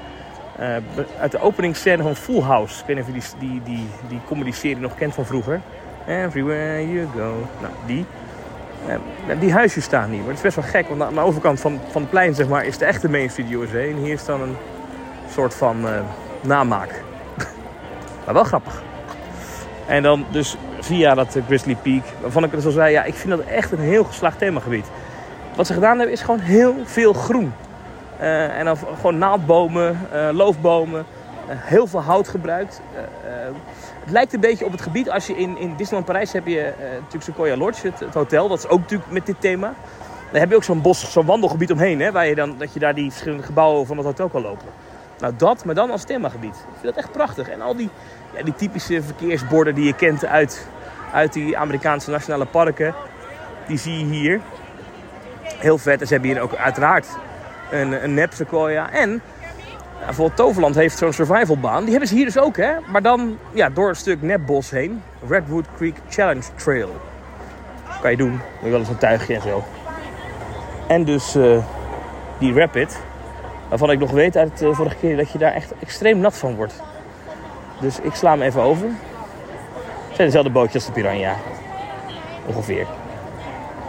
be- uit de openingsscène van Full House. Ik weet niet of je die, die, die, die comedy-serie nog kent van vroeger. Everywhere you go. Nou, die. Eh, die huisjes staan hier. Maar het is best wel gek, want aan de overkant van, van het plein zeg maar, is de echte Main Street USA. En hier is dan een soort van eh, namaak. maar wel grappig. En dan dus via dat eh, Grizzly Peak, waarvan ik dus al zei, ja, ik vind dat echt een heel geslaagd themagebied. Wat ze gedaan hebben is gewoon heel veel groen. Eh, en dan gewoon naaldbomen, eh, loofbomen, heel veel hout gebruikt. Het lijkt een beetje op het gebied als je in, in Disneyland Parijs heb je natuurlijk Sequoia Lodge, het, het hotel. Dat is ook natuurlijk met dit thema. Daar heb je ook zo'n bos, zo'n wandelgebied omheen, hè, waar je dan, dat je daar die verschillende gebouwen van het hotel kan lopen. Nou, dat, maar dan als themagebied. Ik vind dat echt prachtig. En al die, die typische verkeersborden die je kent uit, uit die Amerikaanse nationale parken, die zie je hier. Heel vet. En ze hebben hier ook uiteraard een, een nep. En bijvoorbeeld Toverland heeft zo'n survivalbaan. Die hebben ze hier dus ook, hè. Maar dan ja, door een stuk nepbos heen. Redwood Creek Challenge Trail. Kan je doen. Moet wel eens een tuigje en zo. En dus eh, die rapid. Waarvan ik nog weet uit de vorige keer dat je daar echt extreem nat van wordt. Dus ik sla hem even over. Het zijn dezelfde bootjes als de Piranha. Ongeveer.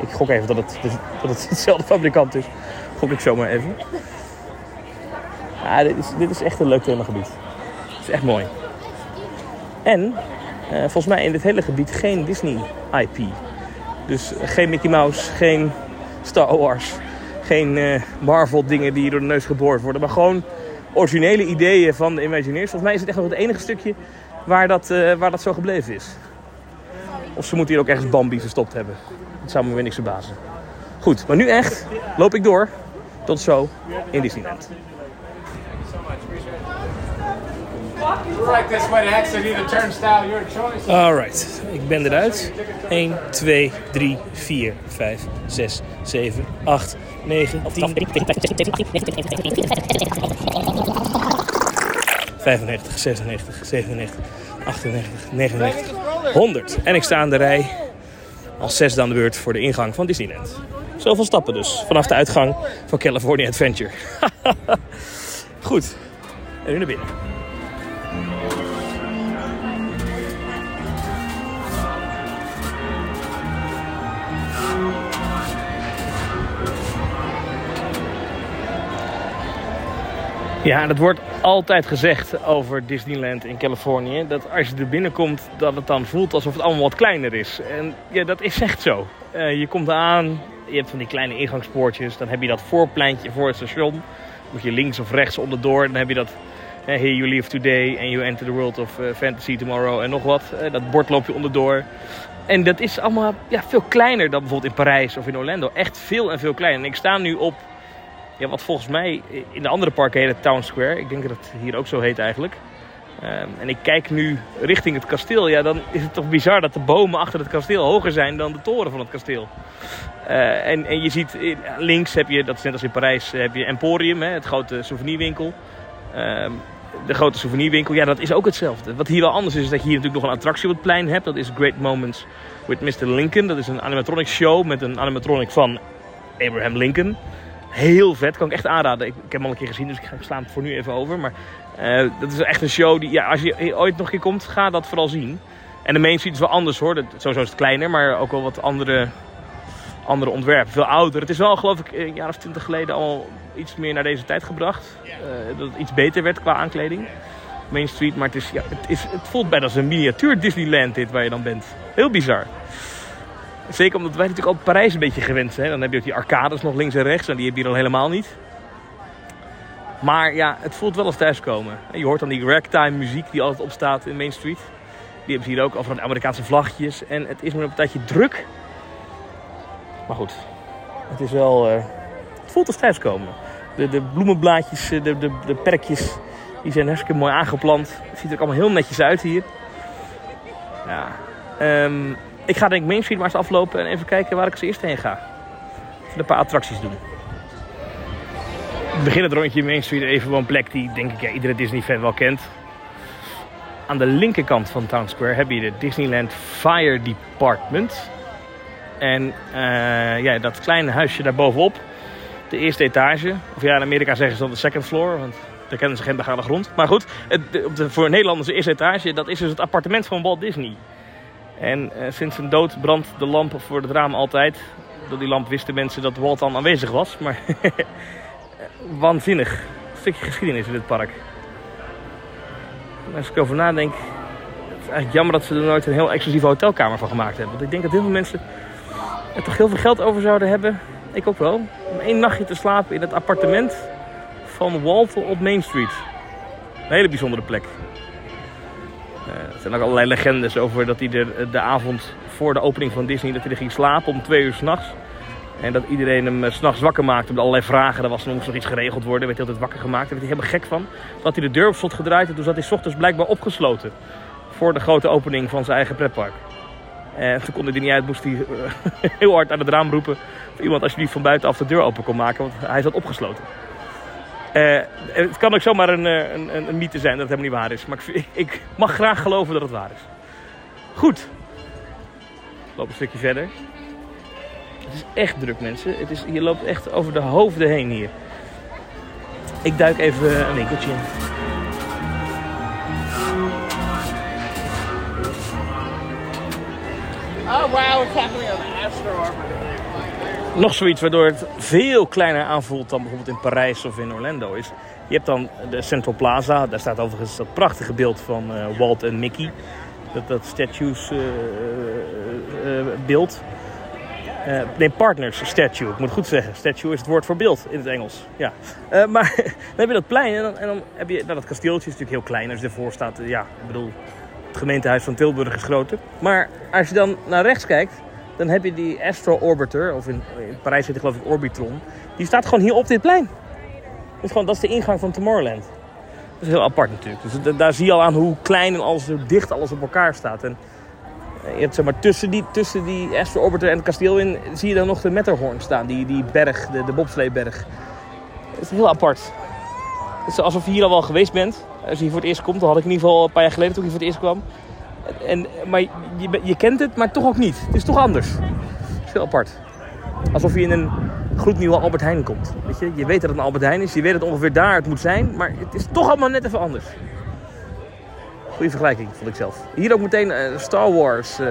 Ik gok even dat het, dat het hetzelfde fabrikant is. Gok ik zomaar even. Ja, dit is, dit is echt een leuk themagebied. Het is echt mooi. En eh, volgens mij in dit hele gebied geen Disney IP. Dus geen Mickey Mouse, geen Star Wars, geen eh, Marvel dingen die door de neus geboord worden. Maar gewoon originele ideeën van de Imagineers. Volgens mij is het echt nog het enige stukje waar dat, eh, waar dat zo gebleven is. Of ze moeten hier ook ergens Bambi verstopt hebben. Dat zou me weer niks verbazen. Goed, maar nu echt loop ik door. Tot zo in Disneyland. Alright, ik ben eruit. 1, 2, 3, 4, 5, 6, 7, 8, 9, 10, 95, 96, 97, 98, 99, 100. En ik sta aan de rij als zesde aan de beurt voor de ingang van Disneyland. Zoveel stappen dus, vanaf de uitgang van California Adventure. Goed, en nu naar binnen. Ja, dat wordt altijd gezegd over Disneyland in Californië. Dat als je er binnenkomt, dat het dan voelt alsof het allemaal wat kleiner is. En ja, dat is echt zo. Eh, je komt aan, je hebt van die kleine ingangspoortjes. Dan heb je dat voorpleintje voor het station. Moet je links of rechts onderdoor. Dan heb je dat eh, Here you live today and you enter the world of eh, fantasy tomorrow en nog wat. Dat bord loop je onderdoor. En dat is allemaal ja, veel kleiner dan bijvoorbeeld in Parijs of in Orlando. Echt veel en veel kleiner. En ik sta nu op ja, wat volgens mij in de andere parken heet het Town Square. Ik denk dat het hier ook zo heet eigenlijk. Ehm, en ik kijk nu richting het kasteel. Ja, dan is het toch bizar dat de bomen achter het kasteel hoger zijn dan de toren van het kasteel. Eh, en, en je ziet in- links heb je, dat is net als in Parijs, heb je Emporium, hè, het grote souvenirwinkel. Ehm, de grote souvenirwinkel, ja, dat is ook hetzelfde. Wat hier wel anders is, is dat je hier natuurlijk nog een attractie op het plein hebt. Dat is Great Moments with Mr. Lincoln. Dat is een animatronic show met een animatronic van Abraham Lincoln. Heel vet, kan ik echt aanraden. Ik, heb hem al een keer gezien, dus ik sla hem voor nu even over. Maar eh, dat is echt een show die, ja, als je ooit nog een keer komt, ga dat vooral zien. En de Main Street is wel anders hoor. Dat, sowieso is het kleiner, maar ook wel wat andere, andere ontwerpen. Veel ouder. Het is wel, geloof ik, een jaar of twintig geleden al iets meer naar deze tijd gebracht. Eh, dat het iets beter werd qua aankleding. Main Street, maar het, is, ja, het, is, het voelt bijna als een miniatuur Disneyland dit waar je dan bent. Heel bizar. Zeker omdat wij natuurlijk ook Parijs een beetje gewend zijn. Dan heb je ook die arcades nog links en rechts. En die heb je dan helemaal niet. Maar ja, het voelt wel als thuiskomen. Je hoort dan die ragtime muziek die altijd opstaat in Main Street. Die hebben ze hier ook, al van de Amerikaanse vlaggetjes. En het is maar een tijdje druk. Maar goed, het is wel... eh, het voelt als thuiskomen. De, de bloemenblaadjes, eh, de, de, de perkjes, die zijn hartstikke mooi aangeplant. Het ziet er ook allemaal heel netjes uit hier. Ja, ehm, ik ga denk ik Main Street maar eens aflopen en even kijken waar ik als eerste heen ga. Even een paar attracties doen. We beginnen het rondje in Main Street even op een plek die denk ik ja, iedere Disney fan wel kent. Aan de linkerkant van Town Square heb je de Disneyland Fire Department. En eh, ja, dat kleine huisje daarbovenop, de eerste etage. Of ja, in Amerika zeggen ze dan de second floor, want daar kennen ze geen begane grond. Maar goed, het, op voor Nederlanders de eerste etage, dat is dus het appartement van Walt Disney. En eh, sinds zijn dood brandt de lamp voor het raam altijd. Door die lamp wisten mensen dat Walt dan aanwezig was. Maar waanzinnig. Een stukje geschiedenis in dit park. Als ik erover nadenk, het is eigenlijk jammer dat ze er nooit een heel exclusieve hotelkamer van gemaakt hebben. Want ik denk dat heel veel mensen er toch heel veel geld over zouden hebben. Ik ook wel. Om één nachtje te slapen in het appartement van Walt op Main Street. Een hele bijzondere plek. Eh, er zijn ook allerlei legendes over dat hij er de avond voor de opening van Disney dat hij er ging slapen om twee uur s'nachts. En dat iedereen hem eh, s'nachts wakker maakte met allerlei vragen. Er was nog iets geregeld worden. werd hij altijd wakker gemaakt. Daar werd hij helemaal gek van. Had hij de deur op slot gedraaid. En toen zat hij 's ochtends blijkbaar opgesloten. Voor de grote opening van zijn eigen pretpark. En toen kon hij er niet uit. Moest hij eh, heel hard aan het raam roepen. Of iemand alsjeblieft van buitenaf de deur open kon maken. Want hij zat opgesloten. Eh, het kan ook zomaar een, eh, een, een, een mythe zijn dat het helemaal niet waar is. Maar ik, ik mag graag geloven dat het waar is. Goed. Ik loop een stukje verder. Het is echt druk, mensen. Het is, je loopt echt over de hoofden heen hier. Ik duik even een winkeltje in. Oh wow, it's happening on Astro Orbiter. Nog zoiets waardoor het veel kleiner aanvoelt dan bijvoorbeeld in Parijs of in Orlando is. Je hebt dan de Central Plaza. Daar staat overigens dat prachtige beeld van eh, Walt en Mickey. Dat, dat statues eh, eh, beeld. Nee, partners statue. Ik moet goed zeggen. Statue is het woord voor beeld in het Engels. Ja. Maar dan heb je dat plein en dan, en dan heb je nou, dat kasteeltje. is natuurlijk heel klein als ervoor staat. Ja, ik bedoel, het gemeentehuis van Tilburg is groter. Maar als je dan naar rechts kijkt, dan heb je die Astro Orbiter, of in, Parijs heet het geloof ik Orbitron. Die staat gewoon hier op dit plein. Is, gewoon, dat is de ingang van Tomorrowland. Dat is heel apart natuurlijk. Dus da- daar zie je al aan hoe klein en alles, hoe dicht alles op elkaar staat. En eh, je hebt zeg maar tussen die, tussen die Astro Orbiter en het kasteel in, zie je dan nog de Matterhorn staan. Die, die berg, de, de bobsleeberg. Dat is heel apart. Het is alsof je hier al wel geweest bent. Als je hier voor het eerst komt, dat had ik in ieder geval een paar jaar geleden toen ik hier voor het eerst kwam. En, maar je, kent het, maar toch ook niet. Het is toch anders. Het is heel apart. Alsof je in een gloednieuwe Albert Heijn komt. Weet je? je weet dat het een Albert Heijn is, je weet dat ongeveer daar het moet zijn, maar het is toch allemaal net even anders. Goeie vergelijking, vond ik zelf. Hier ook meteen eh, Star Wars, eh,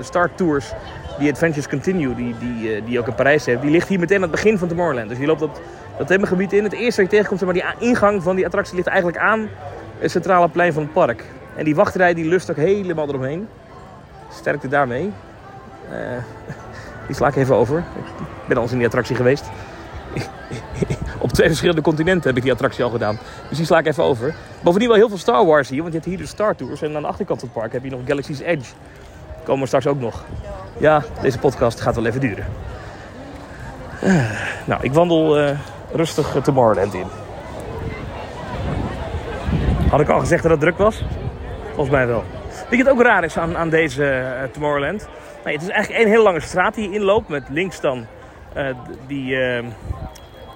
Star Tours, die Adventures Continue, die, die, eh, die ook in Parijs heeft. Die ligt hier meteen aan het begin van Tomorrowland. Dus je loopt dat, dat themengebied in. Het eerste wat je tegenkomt, zeg maar, die ingang van die attractie ligt eigenlijk aan het centrale plein van het park. En die wachtrij die lust ook helemaal eromheen. Sterkte daarmee. Eh, die sla ik even over. Ik ben al eens in die attractie geweest. Op twee verschillende continenten heb ik die attractie al gedaan. Dus die sla ik even over. Bovendien wel heel veel Star Wars hier. Want je hebt hier de Star Tours. En aan de achterkant van het park heb je nog Galaxy's Edge. Komen we straks ook nog. Ja, deze podcast gaat wel even duren. Eh, nou, ik wandel eh, rustig Tomorrowland in. Had ik al gezegd dat het druk was? Volgens mij wel. Wat ook raar is aan, aan deze eh, Tomorrowland? Het is eigenlijk één hele lange straat die je inloopt. Met links dan eh, die... eh,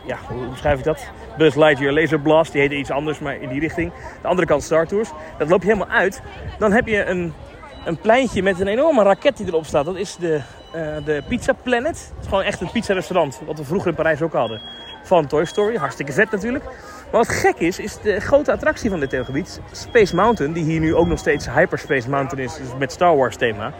ja, hoe beschrijf ik dat? Buzz Lightyear Laser Blast. Die heette iets anders, maar in die richting. De andere kant Star Tours. Dat loop je helemaal uit. Dan heb je een, een pleintje met een enorme raket die erop staat. Dat is de, eh, de Pizza Planet. Het is gewoon echt een pizza restaurant. Wat we vroeger in Parijs ook hadden. Van Toy Story. Hartstikke vet natuurlijk. Maar wat gek is, is de grote attractie van dit themengebied. Space Mountain. Die hier nu ook nog steeds Hyperspace Mountain is. Dus met Star Wars thema.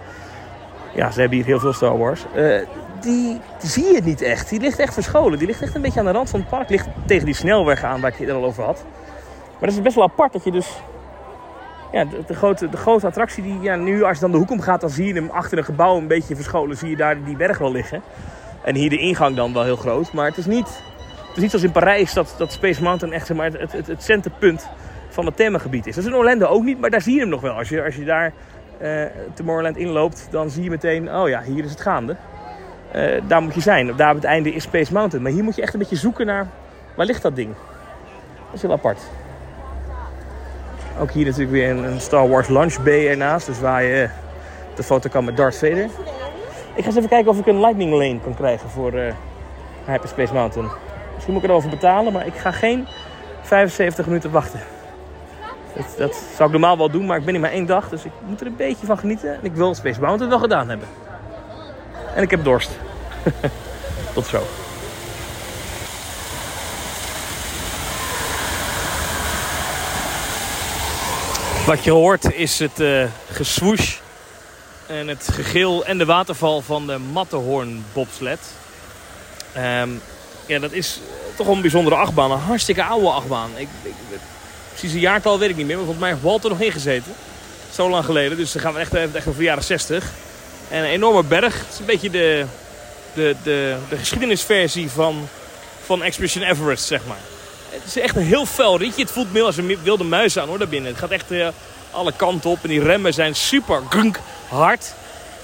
Ja, ze hebben hier heel veel Star Wars. Eh, die zie je niet echt. Die ligt echt verscholen. Die ligt echt een beetje aan de rand van het park. Ligt tegen die snelweg aan waar ik het al over had. Maar dat is best wel apart dat je dus... Ja, de, de grote, de grote attractie die... Ja, nu als je dan de hoek om gaat, dan zie je hem achter een gebouw een beetje verscholen. Zie je daar die berg wel liggen. En hier de ingang dan wel heel groot. Maar het is niet, het is niet zoals in Parijs dat, dat Space Mountain echt maar, het, het, het centerpunt van het themagebied is. Dat is in Orlando ook niet, maar daar zie je hem nog wel. Als je, als je daar eh Tomorrowland inloopt, dan zie je meteen... Oh ja, hier is het gaande. Eh, daar moet je zijn. Daar op het einde is Space Mountain. Maar hier moet je echt een beetje zoeken naar... Waar ligt dat ding? Dat is heel apart. Ook hier natuurlijk weer een, Star Wars Lunch Bay ernaast. Dus waar je de foto kan met Darth Vader. Ik ga eens even kijken of ik een Lightning Lane kan krijgen voor eh Hyperspace Mountain. Misschien moet ik erover betalen, maar ik ga geen 75 minuten wachten. Dat, dat zou ik normaal wel doen, maar ik ben hier maar één dag. Dus ik moet er een beetje van genieten. En ik wil Space Mountain wel gedaan hebben. En ik heb dorst. Tot zo. Wat je hoort is het geswoosh en het gegil en de waterval van de Matterhorn bobsled. Ehm, ja, dat is toch wel een bijzondere achtbaan. Een hartstikke oude achtbaan. Ik, ik, precies een jaartal weet ik niet meer, maar volgens mij heeft Walter nog ingezeten. Zo lang geleden, dus dan gaan echt, echt over de jaren 60. En een enorme berg. Het is een beetje de, de, de, de geschiedenisversie van, van Expedition Everest, zeg maar. Het is echt een heel fel ritje. Het voelt meer als een wilde muis aan hoor, daarbinnen. Het gaat echt eh, alle kanten op. En die remmen zijn super gunk hard.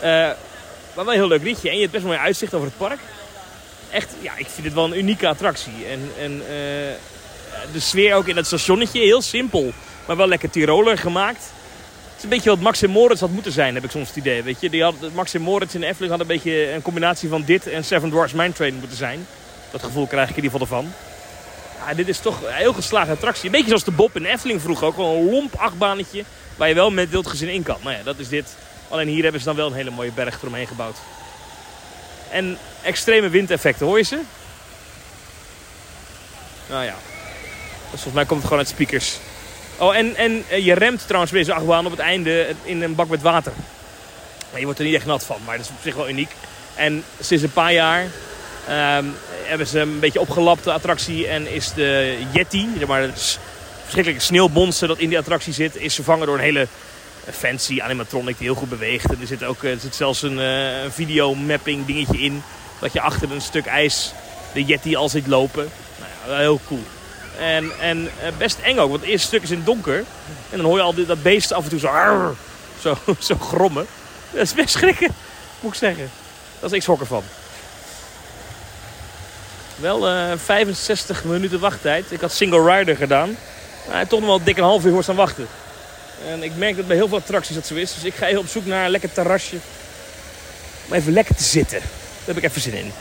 Eh, maar wel een heel leuk ritje. En je hebt best wel een uitzicht over het park. Echt, ja, ik vind het wel een unieke attractie. En, en eh, de sfeer ook in het stationnetje, heel simpel. Maar wel lekker Tiroler gemaakt. Het is een beetje wat Max Moritz had moeten zijn, heb ik soms het idee. Weet je? Die had, Max en Moritz in Efteling hadden een beetje een combinatie van dit en Seven Dwarfs Mine Train moeten zijn. Dat gevoel krijg ik in ieder geval ervan. Ja, dit is toch een heel geslaagde attractie. Een beetje zoals de Bob in Efteling vroeger ook. Een lomp achtbaantje waar je wel met wild gezin in kan. Nou ja, dat is dit. Alleen hier hebben ze dan wel een hele mooie berg eromheen gebouwd. En extreme windeffecten, hoor je ze? Nou ja. Dus volgens mij komt het gewoon uit speakers. Oh, en, en eh, je remt trouwens bij deze achtbaan op het einde in een bak met water. Je wordt er niet echt nat van, maar dat is op zich wel uniek. En sinds een paar jaar ehm, hebben ze een beetje opgelapt, de attractie. En is de Yeti, maar het verschrikkelijke sneeuwbonzen dat in die attractie zit, is vervangen door een hele fancy animatronic die heel goed beweegt. En er zit ook eh, er zit zelfs een eh, een videomapping dingetje in. Dat je achter een stuk ijs de Yeti al ziet lopen. Nou ja, heel cool. En, en eh, best eng ook, want het eerste stuk is in het donker. En dan hoor je al dat beest af en toe zo, zo, zo grommen. Dat is best schrikken, moet ik zeggen. Dat is ik schrok ervan. Wel eh 65 minuten wachttijd. Ik had single rider gedaan. Maar toch nog wel dik een half uur voor staan wachten. En ik merk dat bij heel veel attracties dat zo is. Dus ik ga even op zoek naar een lekker terrasje. Om even lekker te zitten. Daar heb ik even zin in.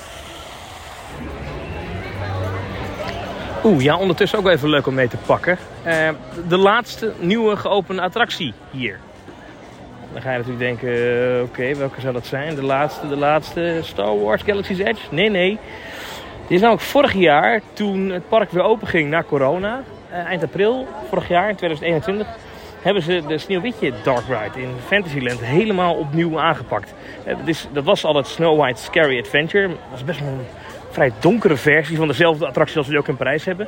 Oeh, ja, ondertussen ook even leuk om mee te pakken. Eh, de laatste nieuwe geopende attractie hier. Dan ga je natuurlijk denken, eh, oké, welke zou dat zijn? De laatste, de laatste Star Wars Galaxy's Edge? Nee, nee. Dit is namelijk vorig jaar, toen het park weer open ging na corona, eh, eind april, vorig jaar, in 2021, hebben ze de Sneeuwwitje Dark Ride in Fantasyland helemaal opnieuw aangepakt. Eh, dat, is, dat was al het Snow White Scary Adventure. Dat was best wel een vrij donkere versie van dezelfde attractie als we die ook in Parijs hebben.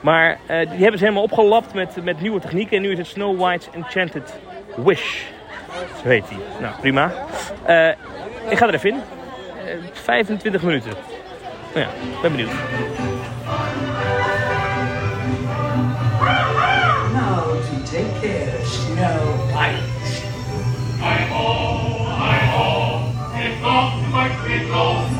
Maar eh, die hebben ze helemaal opgelapt met, met nieuwe technieken. En nu is het Snow White's Enchanted Wish. Zo heet die. Nou, prima. Eh, ik ga er even in. Eh, 25 minuten. Nou ja, ben benieuwd. To take care of Snow White. And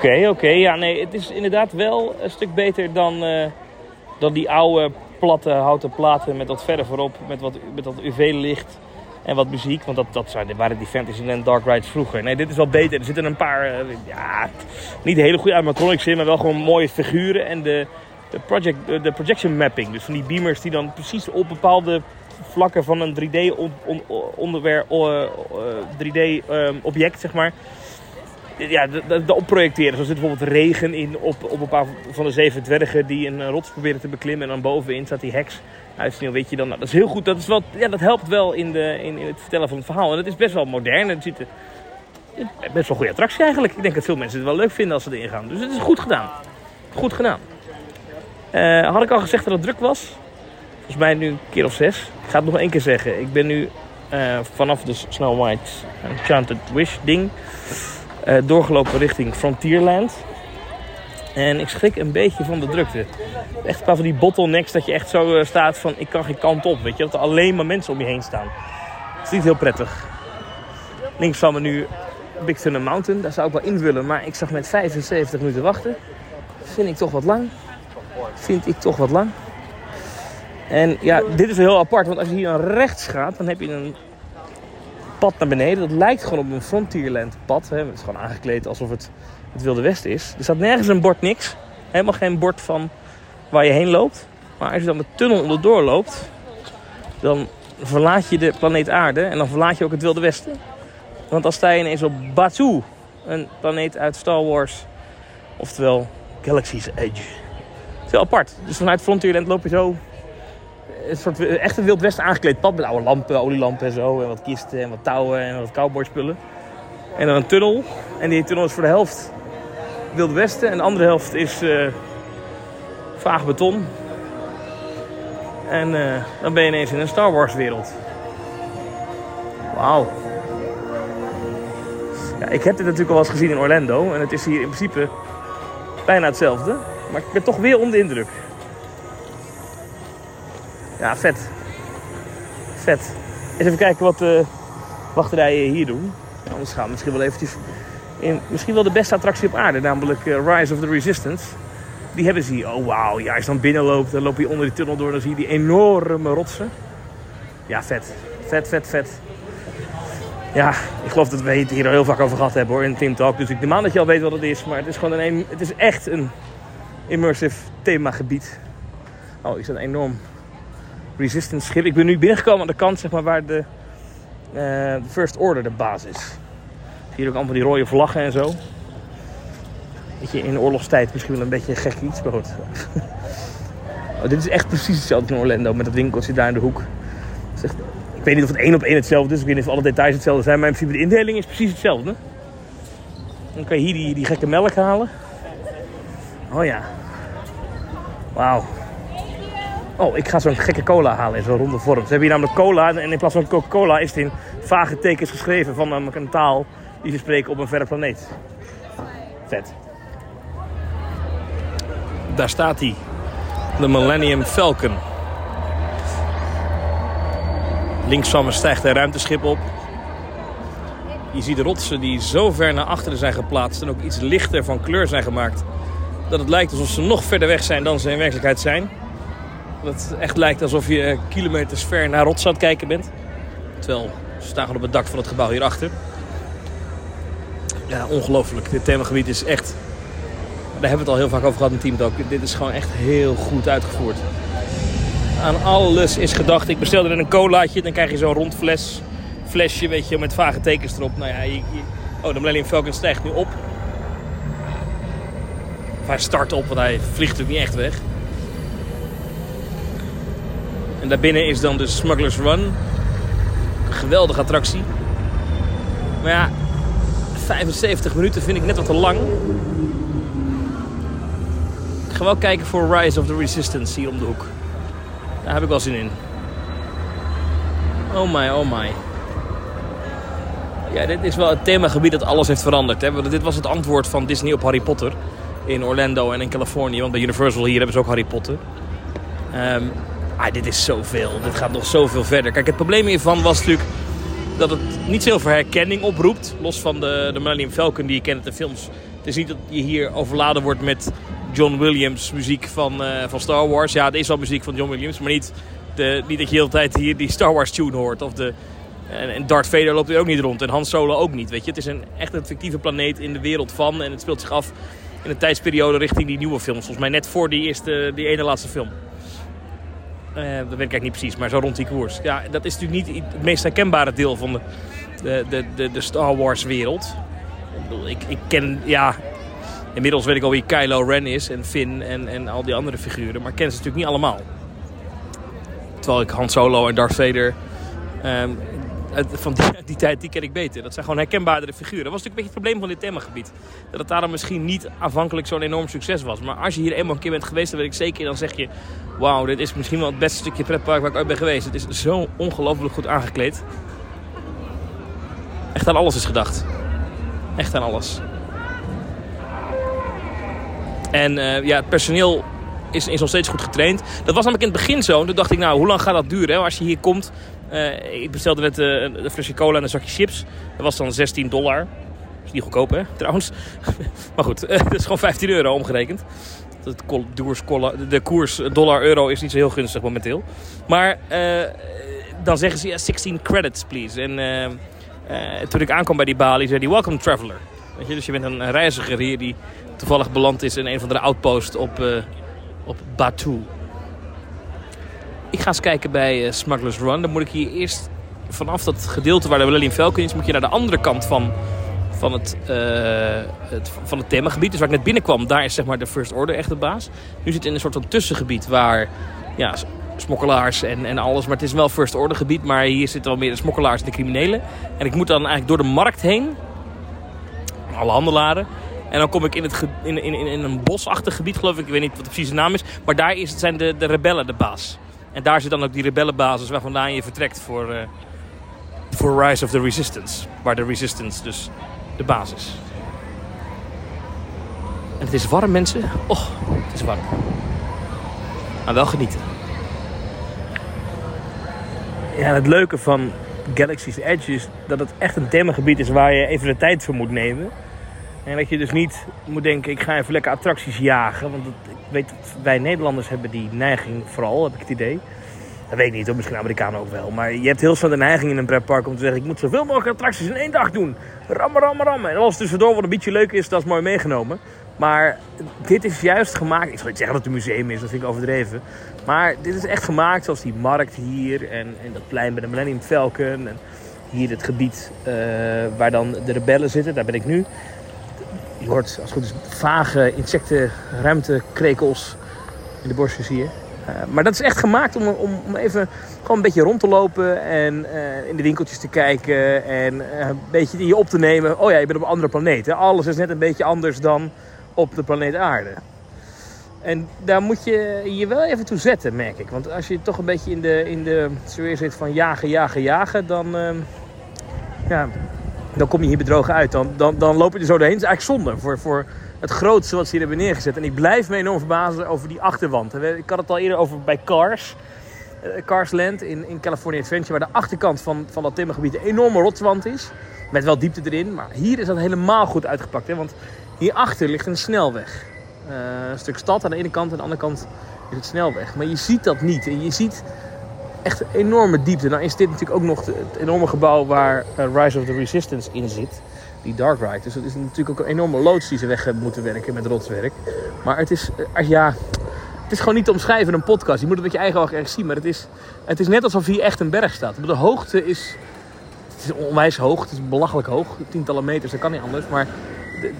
Oké, oké. Ja, nee, het is inderdaad wel een stuk beter dan, eh, dan die oude platte houten platen met wat verder voorop, met wat, met wat UV-licht en wat muziek. Want dat, dat waren die Fantasyland Dark Rides vroeger. Nee, dit is wel beter. Er zitten een paar, eh, ja, niet hele goede animatronics in, maar wel gewoon mooie figuren. En de, de, project, de, projection mapping, dus van die beamers die dan precies op bepaalde vlakken van een 3D on, on- onderwerp, eh, eh, 3D ehm, object, zeg maar, ja, de, opprojecteren. Zo zit bijvoorbeeld regen in op, op een paar van de zeven dwergen die een eh, rots proberen te beklimmen. En dan bovenin staat die heks uit sneeuw, weet je dan. Nou, dat is heel goed. Dat, is wel, ja, dat helpt wel in, de, in, in het vertellen van het verhaal. En het is best wel modern. Het ziet best wel een goede attractie eigenlijk. Ik denk dat veel mensen het wel leuk vinden als ze erin gaan. Dus het is goed gedaan. Goed gedaan. Eh, had ik al gezegd dat het druk was? Volgens mij nu een keer of zes. Ik ga het nog één keer zeggen. Ik ben nu eh, vanaf de Snow White Enchanted Wish ding eh, doorgelopen richting Frontierland. En ik schrik een beetje van de drukte. Echt een paar van die bottlenecks dat je echt zo eh, staat van ik kan geen kant op. Weet je, dat er alleen maar mensen om je heen staan. Dat is niet heel prettig. Links van me nu Big Thunder Mountain. Daar zou ik wel in willen, maar ik zag met 75 minuten wachten. Vind ik toch wat lang. Vind ik toch wat lang. En ja, dit is heel apart, want als je hier naar rechts gaat, dan heb je een pad naar beneden. Dat lijkt gewoon op een Frontierland pad. Hè. Het is gewoon aangekleed alsof het het Wilde Westen is. Er staat nergens een bord niks. Helemaal geen bord van waar je heen loopt. Maar als je dan de tunnel onderdoor loopt, dan verlaat je de planeet Aarde en dan verlaat je ook het Wilde Westen. Want dan sta je ineens op Batuu, een planeet uit Star Wars, oftewel Galaxy's Edge. Het is heel apart. Dus vanuit Frontierland loop je zo een soort echt een Wild Westen aangekleed pad met oude lampen, olielampen en zo. En wat kisten en wat touwen en wat cowboyspullen. En dan een tunnel. En die tunnel is voor de helft Wilde Westen en de andere helft is eh, vaag beton. En eh, dan ben je ineens in een Star Wars wereld. Wauw. Ik heb dit natuurlijk al eens gezien in Orlando. En het is hier in principe bijna hetzelfde. Maar ik ben toch weer onder de indruk. Ja, vet. Vet. Eens even kijken wat de wachterijen hier doen. Anders gaan we misschien wel eventjes in misschien wel de beste attractie op aarde. Namelijk eh, Rise of the Resistance. Die hebben ze hier. Oh wauw, ja, als je dan binnen loopt, dan loop je onder die tunnel door. Dan zie je die enorme rotsen. Ja, vet. Vet, vet, vet. Ja, ik geloof dat we het hier al heel vaak over gehad hebben hoor in Team Talk. Dus ik neem dat je al weet wat het is. Maar het is gewoon een, het is echt een immersive themagebied. Oh, is een enorm resistance schip. Ik ben nu binnengekomen aan de kant zeg maar, waar de, eh, First Order de basis is. Hier ook allemaal die rode vlaggen en zo. Weet je, in oorlogstijd misschien wel een beetje gek iets, maar. Oh, dit is echt precies hetzelfde in Orlando met dat winkeltje daar in de hoek. Ik weet niet of het één op één hetzelfde is. Ik weet niet of alle details hetzelfde zijn, maar in principe de indeling is precies hetzelfde. Dan kan je hier die, die gekke melk halen. Oh ja. Wauw. Oh, ik ga zo'n gekke cola halen in zo'n ronde vorm. Ze hebben hier namelijk cola en in plaats van Coca-Cola is het in vage tekens geschreven van een taal die ze spreken op een verre planeet. Vet. Daar staat hij. De Millennium Falcon. Links van me stijgt een ruimteschip op. Je ziet de rotsen die zo ver naar achteren zijn geplaatst en ook iets lichter van kleur zijn gemaakt. Dat het lijkt alsof ze nog verder weg zijn dan ze in werkelijkheid zijn. Dat het echt lijkt alsof je eh, kilometers ver naar rotsen aan het kijken bent. Terwijl ze staan op het dak van het gebouw hierachter. Ja, ongelooflijk. Dit themagebied is echt... Daar hebben we het al heel vaak over gehad in Team Talk. Dit is gewoon echt heel goed uitgevoerd. Aan alles is gedacht. Ik bestelde er een colaatje. Dan krijg je zo'n rond fles, flesje, weet je, met vage tekens erop. Nou ja, je, je- oh, de Millennium Falcon stijgt nu op. Hij start op, want hij vliegt natuurlijk niet echt weg. En daarbinnen is dan de Smuggler's Run. Een geweldige attractie. Maar ja, 75 minuten vind ik net wat te lang. Ik ga wel kijken voor Rise of the Resistance hier om de hoek. Daar heb ik wel zin in. Oh my, oh my. Ja, dit is wel het themagebied dat alles heeft veranderd. Hè? Want dit was het antwoord van Disney op Harry Potter. In Orlando en in Californië. Want bij Universal hier hebben ze ook Harry Potter. Ehm, ah, dit is zoveel. Dit gaat nog zoveel verder. Kijk, het probleem hiervan was natuurlijk dat het niet zoveel herkenning oproept. Los van de, de Millennium Falcon die je kent uit de films. Het is niet dat je hier overladen wordt met John Williams muziek van, eh, van Star Wars. Ja, het is wel muziek van John Williams, maar niet, de, niet dat je de hele tijd hier die Star Wars tune hoort. Of de, en, Darth Vader loopt er ook niet rond en Han Solo ook niet. Weet je? Het is een, echt een fictieve planeet in de wereld van. En het speelt zich af in een tijdsperiode richting die nieuwe films. Volgens mij net voor die, eerste, die ene laatste film. Eh, dat weet ik eigenlijk niet precies, maar zo rond die koers. Ja, dat is natuurlijk niet het meest herkenbare deel van de, de, de, de, Star Wars wereld. Ik ik, ken, ja... Inmiddels weet ik al wie Kylo Ren is en Finn en, en al die andere figuren. Maar ik ken ze natuurlijk niet allemaal. Terwijl ik Han Solo en Darth Vader... ehm, van die, die tijd, die ken ik beter. Dat zijn gewoon herkenbaardere figuren. Dat was natuurlijk een beetje het probleem van dit themagebied. Dat het daarom misschien niet aanvankelijk zo'n enorm succes was. Maar als je hier eenmaal een keer bent geweest, dan weet ik zeker, dan zeg je... Wauw, dit is misschien wel het beste stukje pretpark waar ik ooit ben geweest. Het is zo ongelooflijk goed aangekleed. Echt aan alles is gedacht. Echt aan alles. En eh, ja, het personeel is, is nog steeds goed getraind. Dat was namelijk in het begin zo. Toen dacht ik, nou, hoe lang gaat dat duren? hè? Als je hier komt. Eh, ik bestelde net eh, een flesje cola en een zakje chips. Dat was dan 16 dollar. Is niet goedkoop, hè, trouwens. maar goed, dat is gewoon 15 euro omgerekend. De koers dollar-euro is niet zo heel gunstig momenteel. Maar eh, dan zeggen ze, ja, 16 credits, please. En toen ik aankwam bij die balie, zei hij, welcome traveler. Weet je, dus je bent een reiziger hier die toevallig beland is in een van de outposts op, op Batu. Ik ga eens kijken bij eh, Smugglers Run. Dan moet ik hier eerst vanaf dat gedeelte waar de Millennium Falcon is, moet je naar de andere kant van, van, het, eh, het, van het themagebied. Dus waar ik net binnenkwam, daar is zeg maar de First Order echt de baas. Nu zit in een soort van tussengebied waar ja, smokkelaars en, en alles. Maar het is wel First Order gebied, maar hier zitten wel meer de smokkelaars en de criminelen. En ik moet dan eigenlijk door de markt heen, alle handelaren. En dan kom ik in, het in, in in een bosachtig gebied, geloof ik. Ik weet niet wat de precieze naam is. Maar daar is, zijn de, de rebellen de baas. En daar zit dan ook die rebellenbasis waar vandaan je vertrekt voor, eh, voor Rise of the Resistance. Waar de Resistance dus de basis is. En het is warm, mensen. Och, het is warm. Maar wel genieten. Ja, het leuke van Galaxy's Edge is dat het echt een themagebied is waar je even de tijd voor moet nemen. En dat je dus niet moet denken, ik ga even lekker attracties jagen. Want dat, weet wij Nederlanders hebben die neiging vooral, heb ik het idee. Dat weet ik niet, hoor, misschien Amerikanen ook wel. Maar je hebt heel snel de neiging in een pretpark om te zeggen... ik moet zoveel mogelijk attracties in één dag doen. Rammen, rammen, rammen. En als het tussendoor wat een beetje leuk is, dat is mooi meegenomen. Maar dit is juist gemaakt... Ik zal niet zeggen dat het een museum is, dat vind ik overdreven. Maar dit is echt gemaakt zoals die markt hier... en, en dat plein bij de Millennium Falcon... en hier het gebied eh, waar dan de rebellen zitten. Daar ben ik nu. Je hoort, als het goed is, vage insecten, ruimtekrekels in de bosjes hier. Eh, maar dat is echt gemaakt om, om, om even gewoon een beetje rond te lopen en eh, in de winkeltjes te kijken en eh, een beetje je op te nemen. Oh ja, je bent op een andere planeet. Hè? Alles is net een beetje anders dan op de planeet Aarde. En daar moet je je wel even toe zetten, merk ik. Want als je toch een beetje in de, in de sfeer zit van jagen, jagen, jagen, dan, eh, ja, dan kom je hier bedrogen uit. Dan, dan, dan loop je er zo doorheen. Het is eigenlijk zonde voor, voor het grootste wat ze hier hebben neergezet. En ik blijf me enorm verbazen over die achterwand. Ik had het al eerder over bij Cars. eh, Cars Land in, in California Adventure. Waar de achterkant van, van dat themagebied een enorme rotswand is. Met wel diepte erin. Maar hier is dat helemaal goed uitgepakt. Hè? Want hierachter ligt een snelweg. Eh, een stuk stad aan de ene kant. En aan de andere kant is het snelweg. Maar je ziet dat niet. En je ziet echt een enorme diepte. Nou is dit natuurlijk ook nog het enorme gebouw waar eh, Rise of the Resistance in zit. Die Dark Ride. Dus het is natuurlijk ook een enorme loods die ze weg moeten werken met rotswerk. Maar het is, eh, ja, het is gewoon niet te omschrijven in een podcast. Je moet het met je eigen ogen ergens zien. Maar het is, het is net alsof hier echt een berg staat. De hoogte is, het is onwijs hoog. Het is belachelijk hoog. Tientallen meters, dat kan niet anders. Maar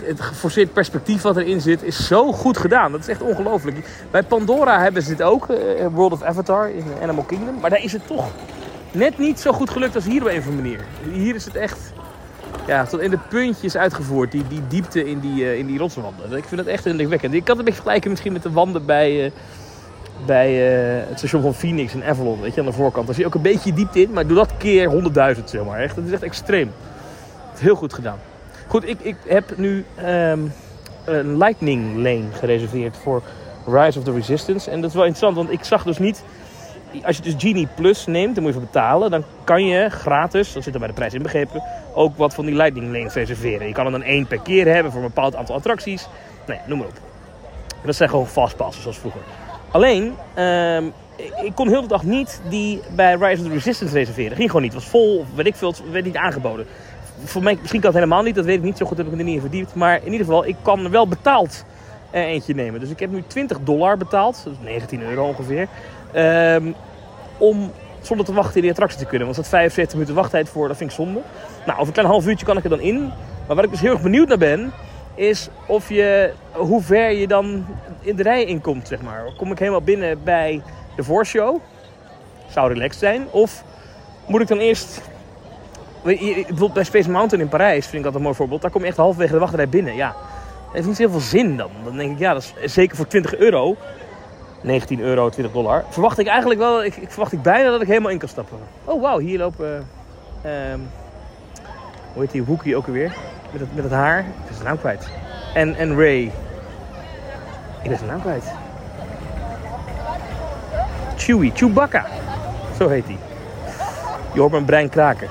het geforceerd perspectief wat erin zit is zo goed gedaan. Dat is echt ongelooflijk. Bij Pandora hebben ze dit ook. eh, World of Avatar in Animal Kingdom. Maar daar is het toch net niet zo goed gelukt als hier op een of andere manier. Hier is het echt ja, tot in de puntjes uitgevoerd. Die, die diepte in die, eh, in die rotswanden. Ik vind het echt indrukwekkend. Ik kan het een beetje vergelijken misschien met de wanden bij, eh, bij het station van Phoenix in Avalon. Weet je, aan de voorkant. Daar zie je ook een beetje diepte in. Maar doe dat keer 100.000 zeg maar. Echt, dat is echt extreem. Heel goed gedaan. Goed, ik, ik heb nu ehm, een lightning lane gereserveerd voor Rise of the Resistance. En dat is wel interessant, want ik zag dus niet... Als je dus Genie Plus neemt, dan moet je voor betalen. Dan kan je gratis, dat zit er bij de prijs inbegrepen, ook wat van die lightning lanes reserveren. Je kan er dan één per keer hebben voor een bepaald aantal attracties. Nou ja, noem maar op. Dat zijn gewoon fastpassen zoals vroeger. Alleen, ehm, ik kon heel de dag niet die bij Rise of the Resistance reserveren. Ging gewoon niet. Het was vol, weet ik veel, werd niet aangeboden. Voor mij, misschien kan het helemaal niet, dat weet ik niet. Zo goed heb ik er niet in verdiept. Maar in ieder geval, ik kan er wel betaald eh, eentje nemen. Dus ik heb nu 20 dollar betaald. Dat is 19 euro ongeveer. Ehm, om zonder te wachten in die attractie te kunnen. Want staat 75 minuten wachttijd voor, dat vind ik zonde. Nou, over een klein half uurtje kan ik er dan in. Maar waar ik dus heel erg benieuwd naar ben, is of je, hoe ver je dan in de rij inkomt, zeg maar. Kom ik helemaal binnen bij de voorshow? Zou relaxed zijn. Of moet ik dan eerst bijvoorbeeld bij Space Mountain in Parijs vind ik dat een mooi voorbeeld. Daar kom je echt halverwege de wachtrij binnen. Ja, dat heeft niet heel veel zin dan. Dan denk ik, ja, dat is zeker voor 20 euro. 19 euro, 20 dollar. Verwacht ik eigenlijk wel, ik, ik verwacht ik bijna dat ik helemaal in kan stappen. Oh wauw, hier lopen, ehm, hoe heet die Wookie ook alweer? Met het, met het haar. Ik ben zijn naam kwijt. En, en Ray. Ik ben zijn naam kwijt. Chewie, Chewbacca. Zo heet hij. Je hoort mijn brein kraken.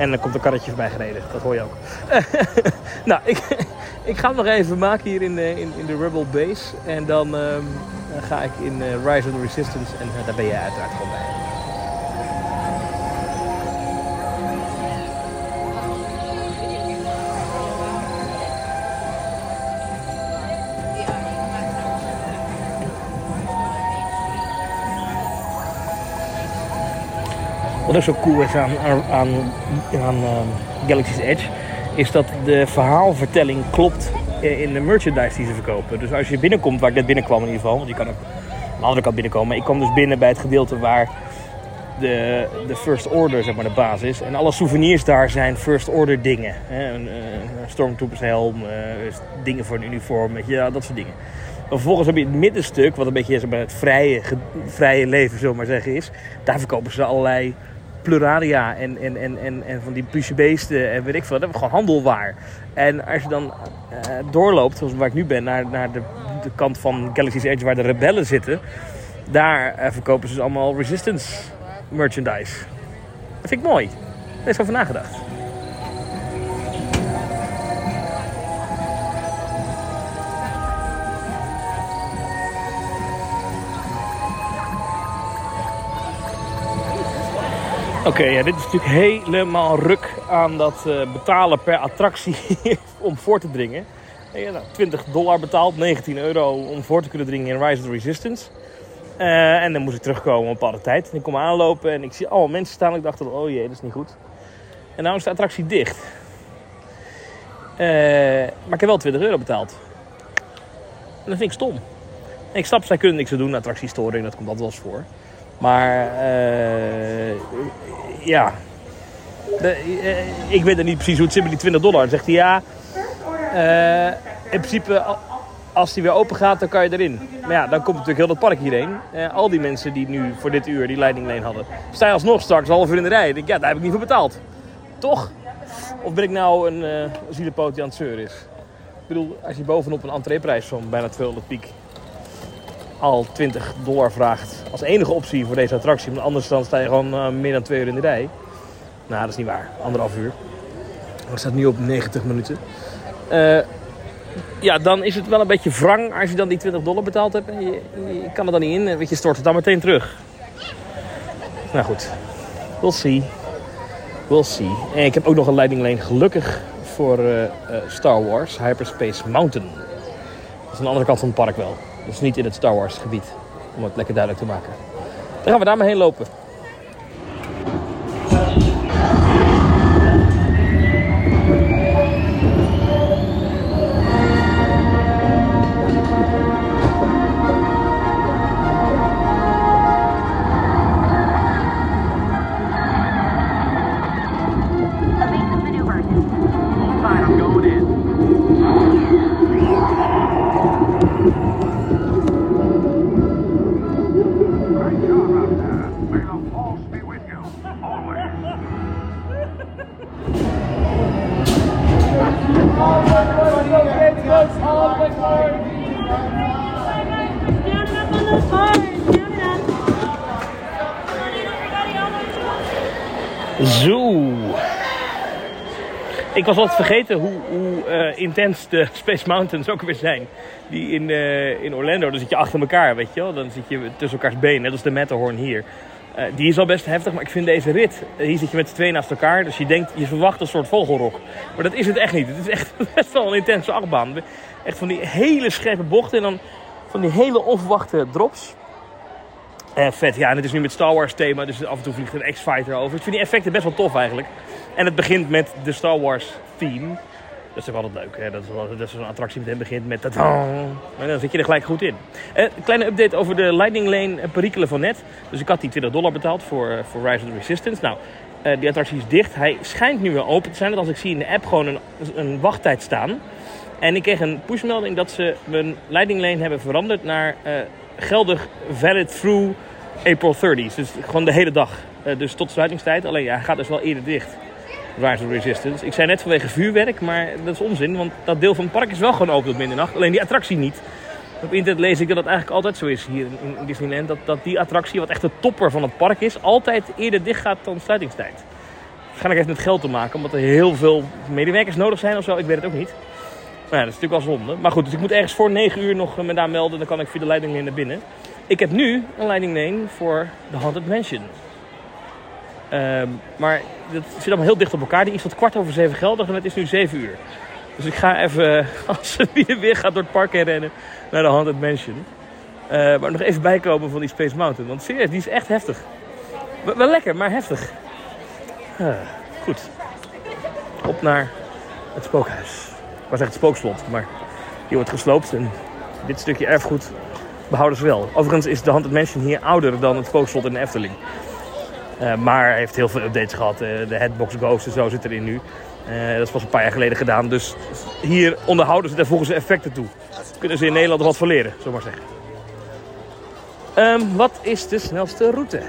En dan komt een karretje voorbij gereden. Dat hoor je ook. nou, ik, ik ga hem nog even maken hier in de, in, in de Rebel Base. En dan ehm, ga ik in eh, Rise of the Resistance. En eh, daar ben je uiteraard gewoon bij. Wat ook zo cool is aan, aan, aan, ehm, Galaxy's Edge, is dat de verhaalvertelling klopt eh, in de merchandise die ze verkopen. Dus als je binnenkomt, waar ik net binnenkwam in ieder geval, want je kan ook aan de andere kant binnenkomen. Maar ik kwam dus binnen bij het gedeelte waar de, de First Order, zeg maar, de basis is. En alle souvenirs daar zijn First Order dingen. Hè? Een, een Stormtroopers helm, eh, dingen voor een uniform, ja, dat soort dingen. Vervolgens heb je het middenstuk, wat een beetje zeg maar, het vrije, vrije leven, zullen maar zeggen, is. Daar verkopen ze allerlei pluraria en, en, en, en, en van die puce beesten en weet ik veel. Dat hebben we gewoon handelwaar. En als je dan eh, doorloopt, zoals waar ik nu ben, naar, naar de, de kant van Galaxy's Edge waar de rebellen zitten. Daar eh, verkopen ze dus allemaal Resistance merchandise. Dat vind ik mooi. Daar is over nagedacht. Oké, ja, dit is natuurlijk helemaal ruk aan dat eh, betalen per attractie om voor te dringen. En ja, nou, 20 dollar betaald, 19 euro om voor te kunnen dringen in Rise of the Resistance. Eh, en dan moest ik terugkomen op een bepaalde tijd. En ik kom aanlopen en ik zie allemaal mensen staan. Ik dacht, oh jee, dat is niet goed. En nou is de attractie dicht. Eh, maar ik heb wel 20 euro betaald. En dat vind ik stom. En ik snap, zij kunnen niks aan doen, attractiestoring, dat komt altijd wel eens voor. Maar eh, ja, De, eh, ik weet er niet precies hoe het zit met die 20 dollar. Zegt hij ja, eh, in principe als die weer open gaat, dan kan je erin. Maar ja, dan komt natuurlijk heel dat park hierheen. Al die mensen die nu voor dit uur die leiding leen hadden. Sta je alsnog straks half uur in de rij. Denk, ja, daar heb ik niet voor betaald. Toch? Of ben ik nou een zielepoot die aan het zeuren is? Ik bedoel, als je bovenop een entreeprijs van bijna 200 piek al 20 dollar vraagt als enige optie voor deze attractie. Want anders dan sta je gewoon eh, meer dan twee uur in de rij. Nou, dat is niet waar. Anderhalf uur. We staat nu op 90 minuten. Eh, ja, dan is het wel een beetje wrang als je dan die 20 dollar betaald hebt. En je, je kan er dan niet in. en Weet je, stort het dan meteen terug. Nou goed. We'll see. We'll see. En ik heb ook nog een leidingleen gelukkig voor eh, Star Wars. Hyperspace Mountain. Dat is aan de andere kant van het park wel. Dus niet in het Star Wars gebied. Om het lekker duidelijk te maken. Dan gaan we daar maar heen lopen. Was altijd vergeten hoe, hoe eh, intens de Space Mountains ook weer zijn. Die in, eh, in Orlando, dan zit je achter elkaar, weet je wel. Dan zit je tussen elkaars benen, net als de Matterhorn hier. Eh, die is al best heftig, maar ik vind deze rit... hier zit je met z'n tweeën naast elkaar, dus je denkt, je verwacht een soort vogelrok. Maar dat is het echt niet. Het is echt best wel een intense achtbaan. Echt van die hele scherpe bochten en dan van die hele onverwachte drops. Vet, ja, en het is nu met Star Wars thema, dus af en toe vliegt een X-Fighter over. Ik vind die effecten best wel tof eigenlijk. En het begint met de Star Wars theme. Dat is ook altijd leuk, hè? Dat is, dat zo'n attractie meteen begint met dat. En dan zit je er gelijk goed in. Eh, kleine update over de Lightning Lane perikelen van net. Dus ik had die 20 dollar betaald voor, eh, voor Rise of the Resistance. Nou, Eh, die attractie is dicht. Hij schijnt nu weer open te zijn. Want als ik zie in de app gewoon een, een wachttijd staan. En ik kreeg een pushmelding dat ze mijn leidinglane hebben veranderd naar eh, geldig valid through April 30. Dus gewoon de hele dag. Dus tot sluitingstijd. Alleen ja, hij gaat dus wel eerder dicht. Rise Resistance. Ik zei net vanwege vuurwerk, maar dat is onzin. Want dat deel van het park is wel gewoon open tot middernacht. Alleen die attractie niet. Op internet lees ik dat dat eigenlijk altijd zo is hier in, Disneyland. Dat, dat die attractie, wat echt de topper van het park is, altijd eerder dicht gaat dan sluitingstijd. Waarschijnlijk heeft het met geld te maken, omdat er heel veel medewerkers nodig zijn of zo. Ik weet het ook niet. Maar ja, dat is natuurlijk wel zonde. Maar goed, dus ik moet ergens voor 9 uur nog me daar melden. Dan kan ik via de leidinglijn naar binnen. Ik heb nu een leidinglijn voor de Haunted Mansion. Ehm, maar dat zit allemaal heel dicht op elkaar. Die is tot kwart over zeven geldig en het is nu 7 uur. Dus ik ga even, als ze weer, weer gaat door het park heen rennen, naar de Haunted Mansion. Eh, maar nog even bijkomen van die Space Mountain. Want serieus, die is echt heftig. Wel, lekker, maar heftig. Ah, goed. Op naar het spookhuis. Ik was echt het spookslot, maar die wordt gesloopt. En dit stukje erfgoed behouden ze wel. Overigens is de Haunted Mansion hier ouder dan het spookslot in de Efteling. Eh, maar heeft heel veel updates gehad. Eh, de Headbox Ghost en zo zit erin nu. Eh, dat is pas een paar jaar geleden gedaan. Dus hier onderhouden ze daar volgens de effecten toe. Kunnen ze in Nederland wat van leren, zullen we maar zeggen. Ehm, wat is de snelste route?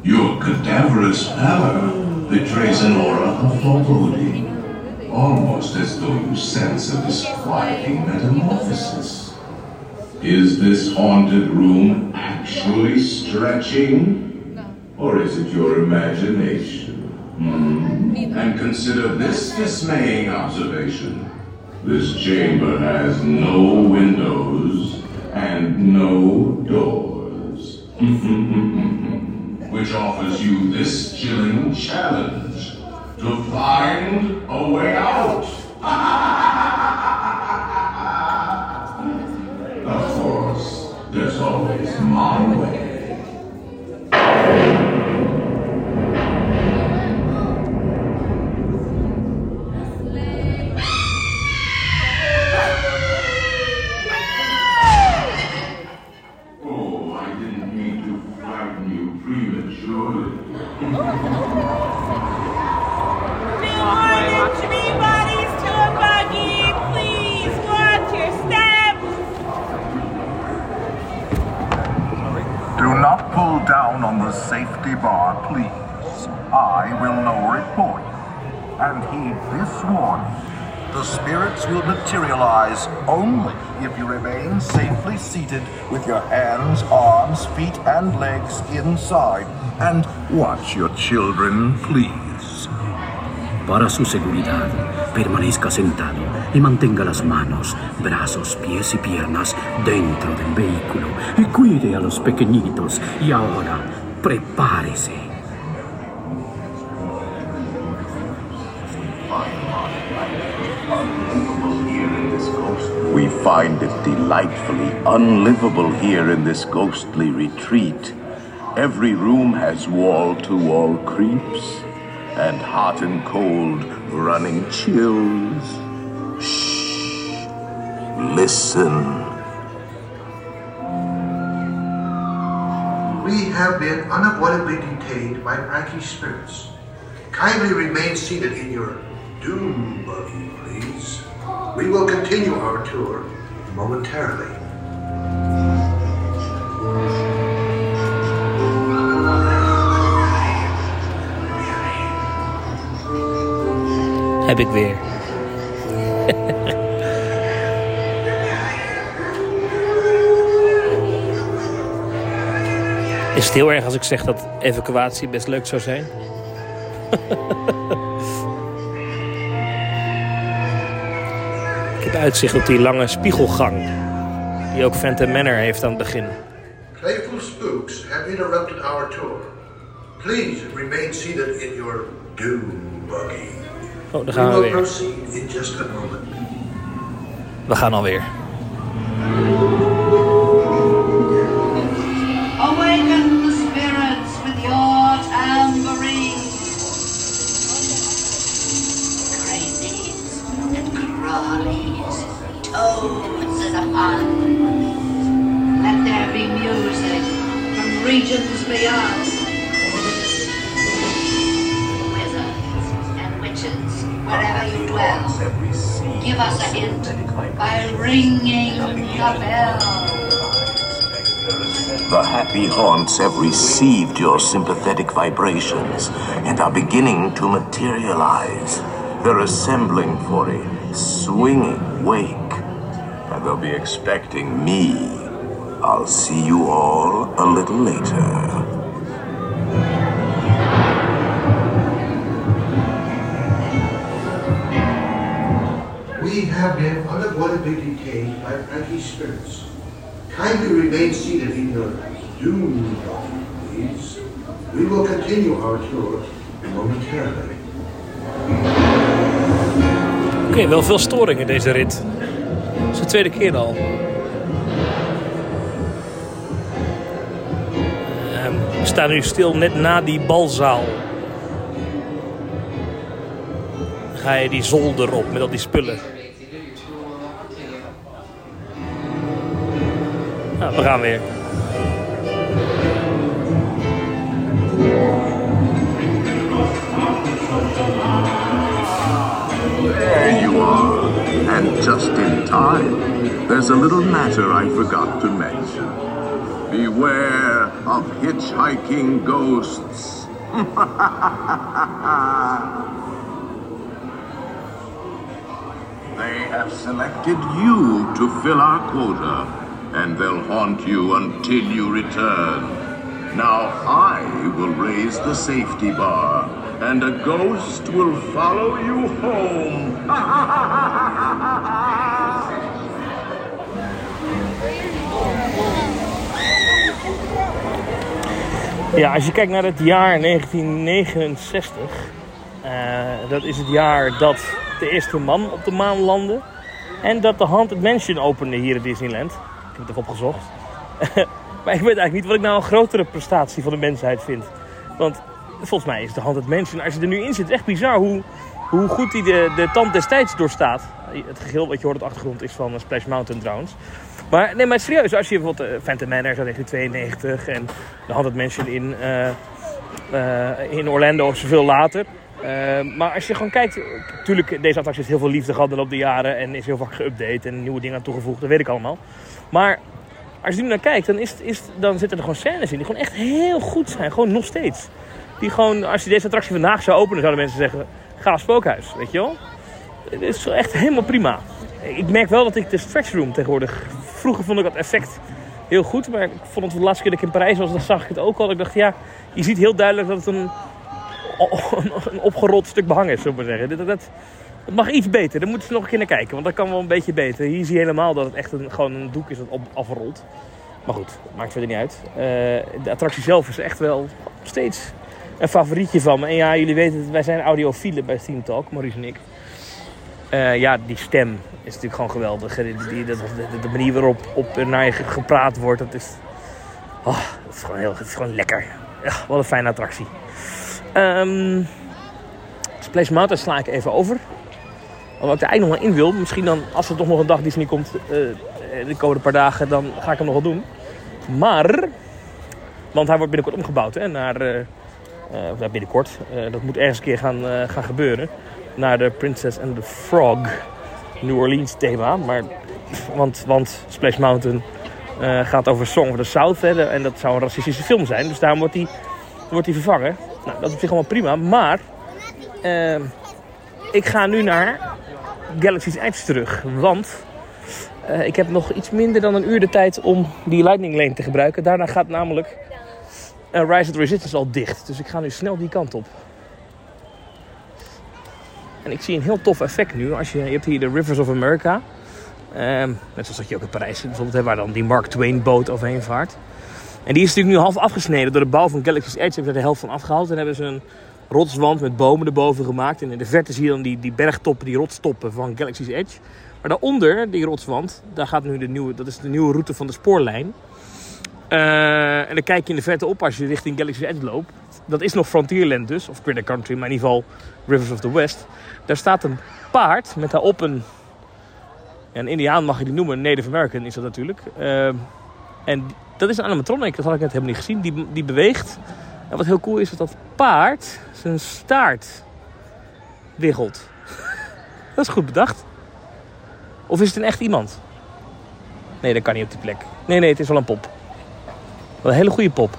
Your cadaverous pallor betrays an aura of foreboding, almost as though you sense a disquieting metamorphosis. Is this haunted room actually stretching? Or is it your imagination? Hmm. And consider this dismaying observation. This chamber has no windows and no doors. Which offers you this chilling challenge to find a way out. there's always my way. Down on the safety bar, please. I will lower it for you. And heed this warning. The spirits will materialize only if you remain safely seated with your hands, arms, feet, and legs inside. And watch your children, please. Para su seguridad, permanezca sentado y mantenga las manos, brazos, pies y piernas dentro del vehículo y cuide a los pequeñitos. Y ahora, prepárese. We find it delightfully unlivable here in this ghostly retreat. Every room has wall to wall creeps and hot and cold running chills. Shh. Listen. We have been unavoidably detained by Frankie's spirits. Kindly remain seated in your doom buggy, please. We will continue our tour momentarily. Heb ik Is het heel erg als ik zeg dat evacuatie best leuk zou zijn? ik heb uitzicht op die lange spiegelgang. Die ook Phantom Manor heeft aan het begin. Playful spooks have interrupted our tour. Please remain seated in your doom buggy. Oh, daar gaan we will weer. in just a moment. We gaan alweer. The haunts have received your sympathetic vibrations and are beginning to materialize. They're assembling for a swinging wake, and they'll be expecting me. I'll see you all a little later. We have been unavoidably detained by Frankie's spirits. Kindly remain seated in your We will continue our tour. Oké, wel veel storing in deze rit. Dat is de tweede keer al. Ehm, we staan nu stil net na die balzaal. Dan ga je die zolder op met al die spullen. Nou, we gaan weer. And just in time. There's a little matter I forgot to mention. Beware of hitchhiking ghosts. they have selected you to fill our quota, and they'll haunt you until you return. Now I will raise the safety bar, and a ghost will follow you home. Ja, als je kijkt naar het jaar 1969, eh, dat is het jaar dat de eerste man op de maan landde. En dat de Haunted Mansion opende hier in Disneyland. Ik heb het even opgezocht. maar ik weet eigenlijk niet wat ik nou een grotere prestatie van de mensheid vind. Want volgens mij is de Haunted Mansion, als je er nu in zit, echt bizar hoe, hoe goed hij de, de tand destijds doorstaat. Het geheel wat je hoort op de achtergrond is van eh, Splash Mountain trouwens. Maar nee, maar serieus, als je bijvoorbeeld uh, Phantom Manor uit 1992 en de Haunted Mansion in, eh, in Orlando zoveel later. Maar als je gewoon kijkt, natuurlijk, deze attractie heeft heel veel liefde gehad de jaren en is heel vaak geüpdate en nieuwe dingen aan toegevoegd, dat weet ik allemaal. Maar als je nu naar kijkt, dan, is, is, dan zitten er gewoon scènes in die gewoon echt heel goed zijn, gewoon nog steeds. Die gewoon, als je deze attractie vandaag zou openen, zouden mensen zeggen, ga spookhuis, weet je wel. Het is echt helemaal prima. Ik merk wel dat ik de stretch room tegenwoordig... Vroeger vond ik dat effect heel goed. Maar ik vond het de laatste keer dat ik in Parijs was, dan zag ik het ook al. Ik dacht, ja, je ziet heel duidelijk dat het een, opgerold stuk behang is, zullen zeggen. Dat, dat, mag iets beter. Daar moeten ze nog een keer naar kijken. Want dat kan wel een beetje beter. Hier zie je helemaal dat het echt een, gewoon een doek is dat afrolt. Maar goed, maakt verder niet uit. Eh, de attractie zelf is echt wel steeds een favorietje van me. En ja, jullie weten wij zijn audiofielen bij Steam Talk, Maurice en ik. Eh, ja, die stem is natuurlijk gewoon geweldig. Die, de, manier waarop op naar je ge- gepraat wordt, dat is, oh, dat is, gewoon, heel, dat is gewoon lekker. Ja, wat een fijne attractie. Ehm Splash Mountain sla ik even over. Omdat ik er eigenlijk nog wel in wil. Misschien dan, als er toch nog een dag Disney komt, eh, de komende paar dagen, dan ga ik hem nog wel doen. Maar, want hij wordt binnenkort omgebouwd hè, naar, eh, eh, of ja, binnenkort, eh, dat moet ergens een keer gaan, eh, gaan gebeuren. Naar de Princess and the Frog New Orleans thema. Maar, want, want Splash Mountain eh, gaat over Song of the South. En dat zou een racistische film zijn. Dus daarom wordt die, wordt die vervangen. Nou, dat is op zich allemaal prima. Maar eh, ik ga nu naar Galaxy's Edge terug. Want eh, ik heb nog iets minder dan een uur de tijd om die Lightning Lane te gebruiken. Daarna gaat namelijk eh, Rise of the Resistance al dicht. Dus ik ga nu snel die kant op. En ik zie een heel tof effect nu. Als je, je hebt hier de Rivers of America. Ehm, net zoals dat je ook in Parijs bijvoorbeeld, hè, waar dan die Mark Twain boot overheen vaart. En die is natuurlijk nu half afgesneden. Door de bouw van Galaxy's Edge hebben ze de helft van afgehaald. En hebben ze een rotswand met bomen erboven gemaakt. En in de verte zie je dan die, die bergtoppen, die rotstoppen van Galaxy's Edge. Maar daaronder, die rotswand, daar gaat nu de nieuwe, dat is de nieuwe route van de spoorlijn. Eh, en dan kijk je in de verte op als je richting Galaxy's Edge loopt. Dat is nog Frontierland dus, of Critter Country, maar in ieder geval Rivers of the West. Daar staat een paard met daarop een... Een indiaan mag je die noemen, Native American is dat natuurlijk. Eh, en Dat is een animatronic, dat had ik net helemaal niet gezien. Die, die beweegt. En wat heel cool is, is dat paard zijn staart wiggelt. dat is goed bedacht. Of is het een echt iemand? Nee, dat kan niet op die plek. Nee, nee, het is wel een pop. Wel een hele goede pop.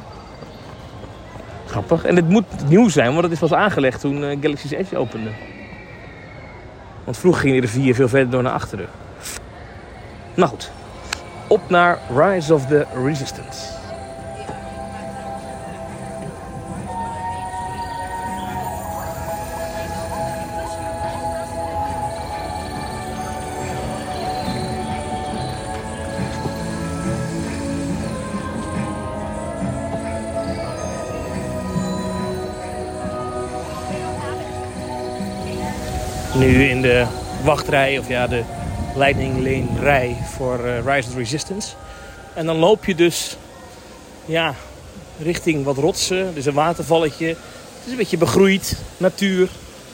Grappig. En het moet nieuw zijn, want het is pas aangelegd toen eh, Galaxy's Edge opende. Want vroeger gingen de vier veel verder door naar achteren. Nou goed. Op naar Rise of the Resistance. Nu in de wachtrij, of ja, de Lightning Lane rij voor eh, Rise of Resistance. En dan loop je dus ja, richting wat rotsen. Is een watervalletje. Het is een beetje begroeid, natuur.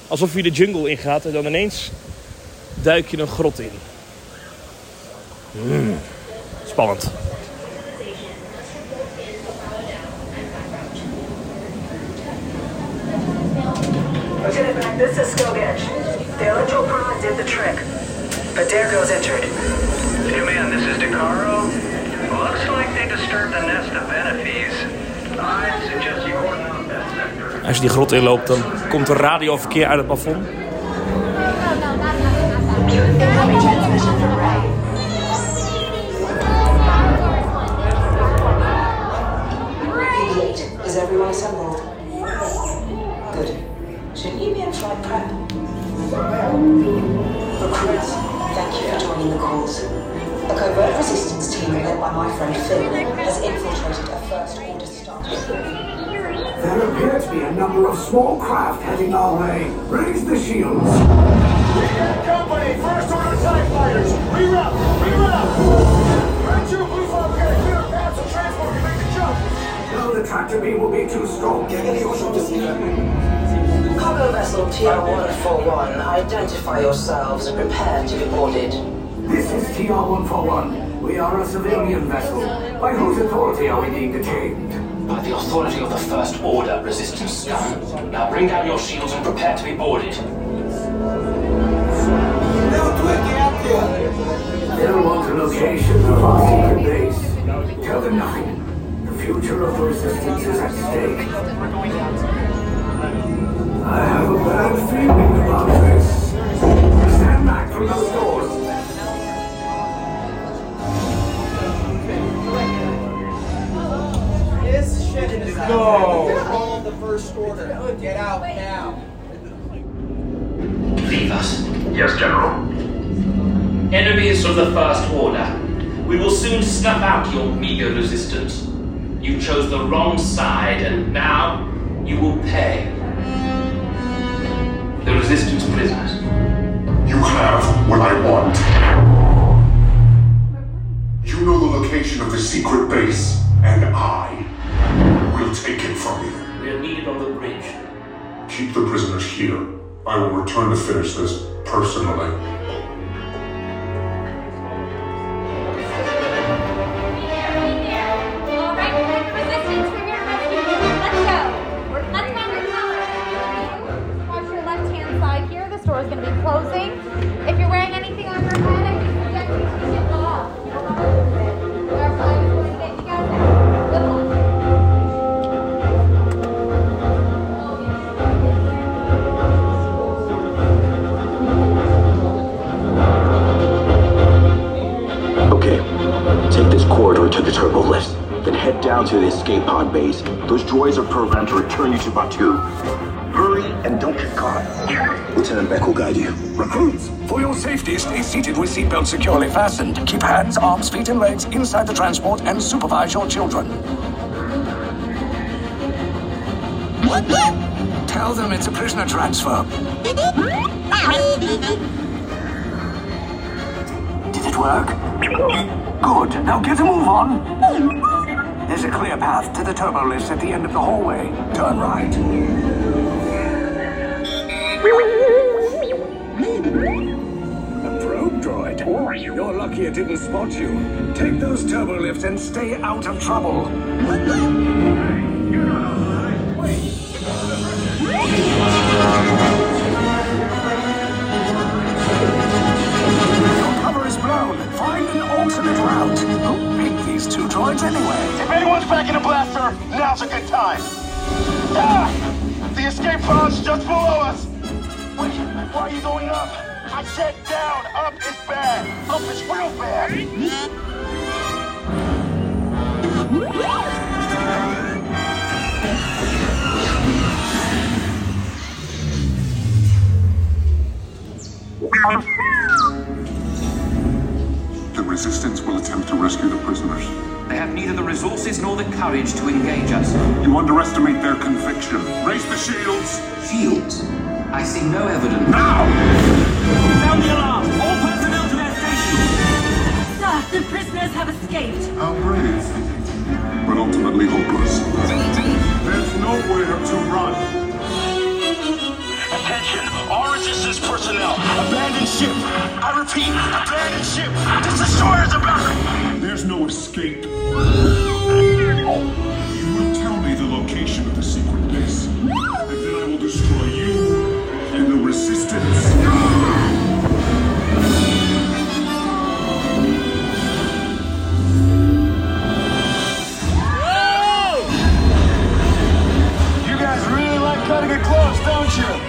Alsof je de jungle ingaat en dan ineens duik je een grot in. Mm, spannend. Is. The Electro did the trick, but Dergo's entered. Hey man, this is DeCaro. Looks like they disturbed the nest of Benefees. I suggest you cordon off that sector. Als je die grot inloopt, dan komt er radioverkeer uit het plafond. Recruits, thank you for joining the cause. A covert resistance team led by my friend Phil has infiltrated a first order starship. There appear to be a number of small craft heading our way. Raise the shields. Company, first order TIE fighters, reroute, reroute! Red Troop Blue Fog, we got a clear path so transport can make the jump! No, the tractor beam will be too strong. Cargo vessel TR-141, identify yourselves and prepare to be boarded. This is TR-141. We are a civilian vessel. By whose authority are we being detained? By the authority of the First Order, Resistance Scum. Now bring down your shields and prepare to be boarded. They'll want a location of our secret base. Tell them nothing. The future of the resistance is at stake. I have a bad feeling about this. Stand back from those doors. This shit is go! Call the first order. Get out now. Leave us. Yes, General. Enemies of the First Order. We will soon snuff out your meager resistance. You chose the wrong side, and now you will pay. Resistance prisoners. You have what I want. You know the location of the secret base, and I will take it from you. We are needed on the bridge. Keep the prisoners here. I will return to finish this personally. Hurry and don't get caught. Lieutenant Beck will guide you. Recruits, for your safety, stay seated with seatbelts securely fastened. Keep hands, arms, feet, and legs inside the transport and supervise your children. Tell them it's a prisoner transfer. Did it work? Good. Now get a move on. There's a clear path to the turbo lifts at the end of the hallway. Turn right. A probe droid. You're lucky it didn't spot you. Take those turbo lifts and stay out of trouble. Your these two droids anyway? If anyone's packing a blaster, now's a good time. Ah! The escape pod's just below us. Wait, why are you going up? I said down. Up is bad. Up is real bad. Resistance will attempt to rescue the prisoners. They have neither the resources nor the courage to engage us. You underestimate their conviction. Raise the shields! Shields? I see no evidence. Now! Sound the alarm! All personnel to their stations! Sir, the prisoners have escaped. How brave. But ultimately hopeless. There's nowhere to run. Ship. I repeat, abandon ship. This destroyer is about. There's no escape. You will tell me the location of the secret base. And then I will destroy you and the Resistance. You guys really like cutting it close, don't you?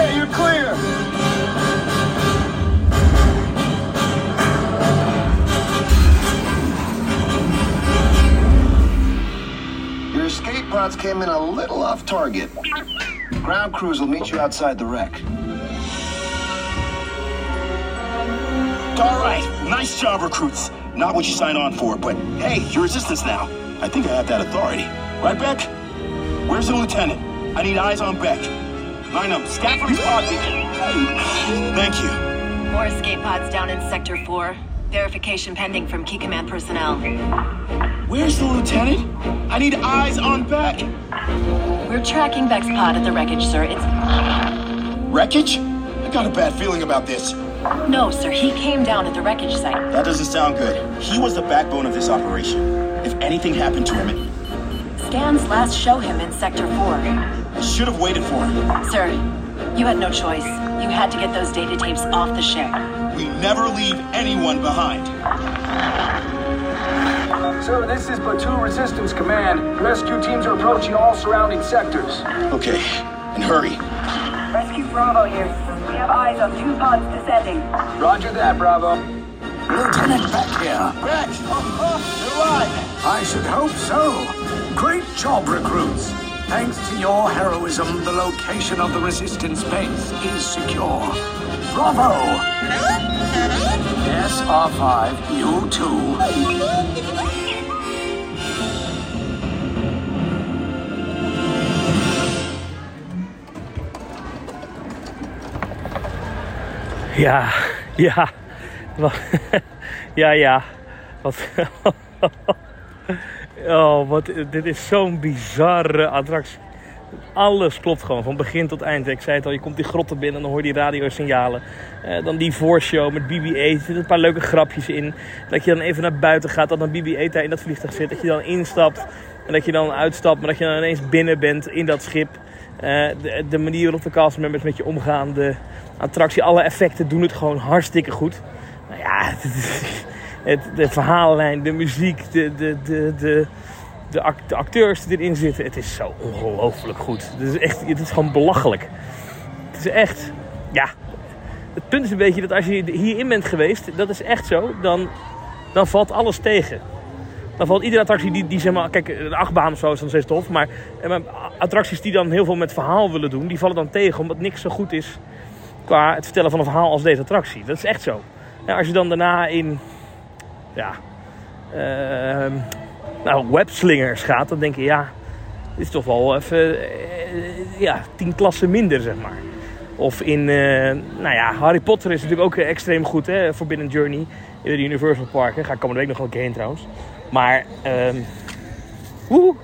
Okay, you're clear. Your escape pods came in a little off target. Ground crews will meet you outside the wreck. All right, nice job, recruits. Not what you signed on for, but hey, you're resistance now. I think I have that authority. Right, Beck? Where's the lieutenant? I need eyes on Beck. Up, scaffolding spot. Thank you. More escape pods down in Sector 4. Verification pending from Key Command personnel. Where's the lieutenant? I need eyes on Beck. We're tracking Beck's pod at the wreckage, sir. It's. Wreckage? I got a bad feeling about this. No, sir. He came down at the wreckage site. That doesn't sound good. He was the backbone of this operation. If anything happened to him, Scans last show him in Sector 4. I should have waited for him. Sir, you had no choice. You had to get those data tapes off the ship. We never leave anyone behind. Sir, this is Platoon Resistance Command. Rescue teams are approaching all surrounding sectors. Okay, and hurry. Rescue Bravo here. We have eyes on two pods descending. Roger that, Bravo. Lieutenant Beck here. Beck! You're alive! I should hope so. Great job, recruits. Thanks to your heroism, the location of the Resistance base is secure. Bravo! Yes, R5, you too. Ja, ja. Wa- Ja, ja. Wat... Oh, wat, dit is zo'n bizarre attractie. Alles klopt gewoon, van begin tot eind. Ik zei het al, je komt die grotten binnen en dan hoor je die radiosignalen. Eh, dan die voorshow met BB-8. Er zitten een paar leuke grapjes in. Dat je dan even naar buiten gaat, dat dan BB-8 daar in dat vliegtuig zit. Dat je dan instapt en dat je dan uitstapt. Maar dat je dan ineens binnen bent in dat schip. Eh, de, de manier waarop de castmembers met je omgaan. De attractie, alle effecten doen het gewoon hartstikke goed. Nou ja, het, de verhaallijn, de muziek, de, de, de, de, de, act- de acteurs die erin zitten. Het is zo ongelooflijk goed. Het is echt, het is gewoon belachelijk. Het is echt, ja. Het punt is een beetje dat als je hierin bent geweest, dat is echt zo, dan, dan valt alles tegen. Dan valt iedere attractie die, die zeg maar, kijk, een achtbaan of zo is dan steeds tof, maar, eh, attracties die dan heel veel met verhaal willen doen, die vallen dan tegen, omdat niks zo goed is qua het vertellen van een verhaal als deze attractie. Dat is echt zo. Als je dan daarna in, ja, ehm, nou, webslingers gaat, dan denk je, ja, dit is toch wel even, eh, ja, tien klassen minder, zeg maar. Of in, eh, nou ja, Harry Potter is natuurlijk ook eh, extreem goed, hè, Forbidden Journey in de Universal Park. Hè. Ga ik komende week nog wel een keer heen trouwens. Maar, ehm woe.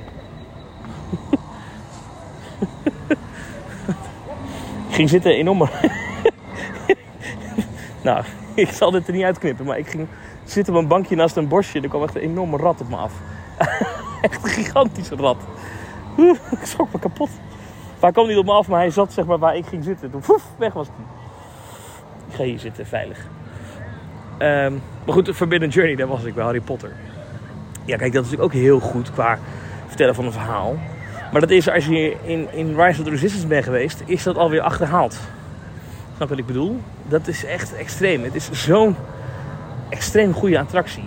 ging zitten enorm. nou, ik zal dit er niet uitknippen, maar ik ging zitten op een bankje naast een bosje. Er kwam echt een enorme rat op me af. echt een gigantische rat. Oeh, ik schrok me kapot. Maar hij kwam niet op me af, maar hij zat zeg maar waar ik ging zitten. Toen poef, weg was hij. Ik ga hier zitten, veilig. Ehm, maar goed, Forbidden Journey, daar was ik bij Harry Potter. Ja, kijk, dat is natuurlijk ook heel goed qua vertellen van een verhaal. Maar dat is, als je in, in Rise of the Resistance bent geweest, is dat alweer achterhaald. Snap wat ik bedoel? Dat is echt extreem. Het is zo'n extreem goede attractie.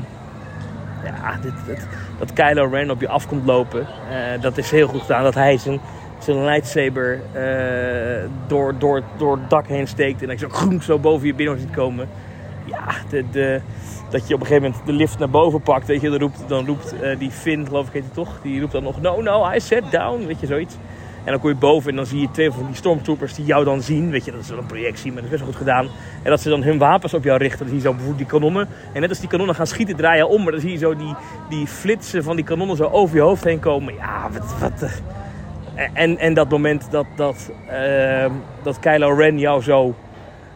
Ja, dit, dat Kylo Ren op je af komt lopen, eh, dat is heel goed gedaan. Dat hij zijn, zijn lightsaber eh, door, door, door het dak heen steekt en dat je zo, groen zo boven je binnen ziet komen. Ja, de, de, dat je op een gegeven moment de lift naar boven pakt, weet je, dan roept, dan roept eh, die Finn, geloof ik heet hij toch, die roept dan nog, no, no, I said down, weet je, zoiets. En dan kom je boven en dan zie je twee van die stormtroopers die jou dan zien. Weet je, dat is wel een projectie, maar dat is best wel goed gedaan. En dat ze dan hun wapens op jou richten. Dan zie je zo bijvoorbeeld die kanonnen. En net als die kanonnen gaan schieten, draai je om. Maar dan zie je zo die, die flitsen van die kanonnen zo over je hoofd heen komen. Ja, wat... wat eh. en, en dat moment dat, dat, ehm, dat Kylo Ren jou zo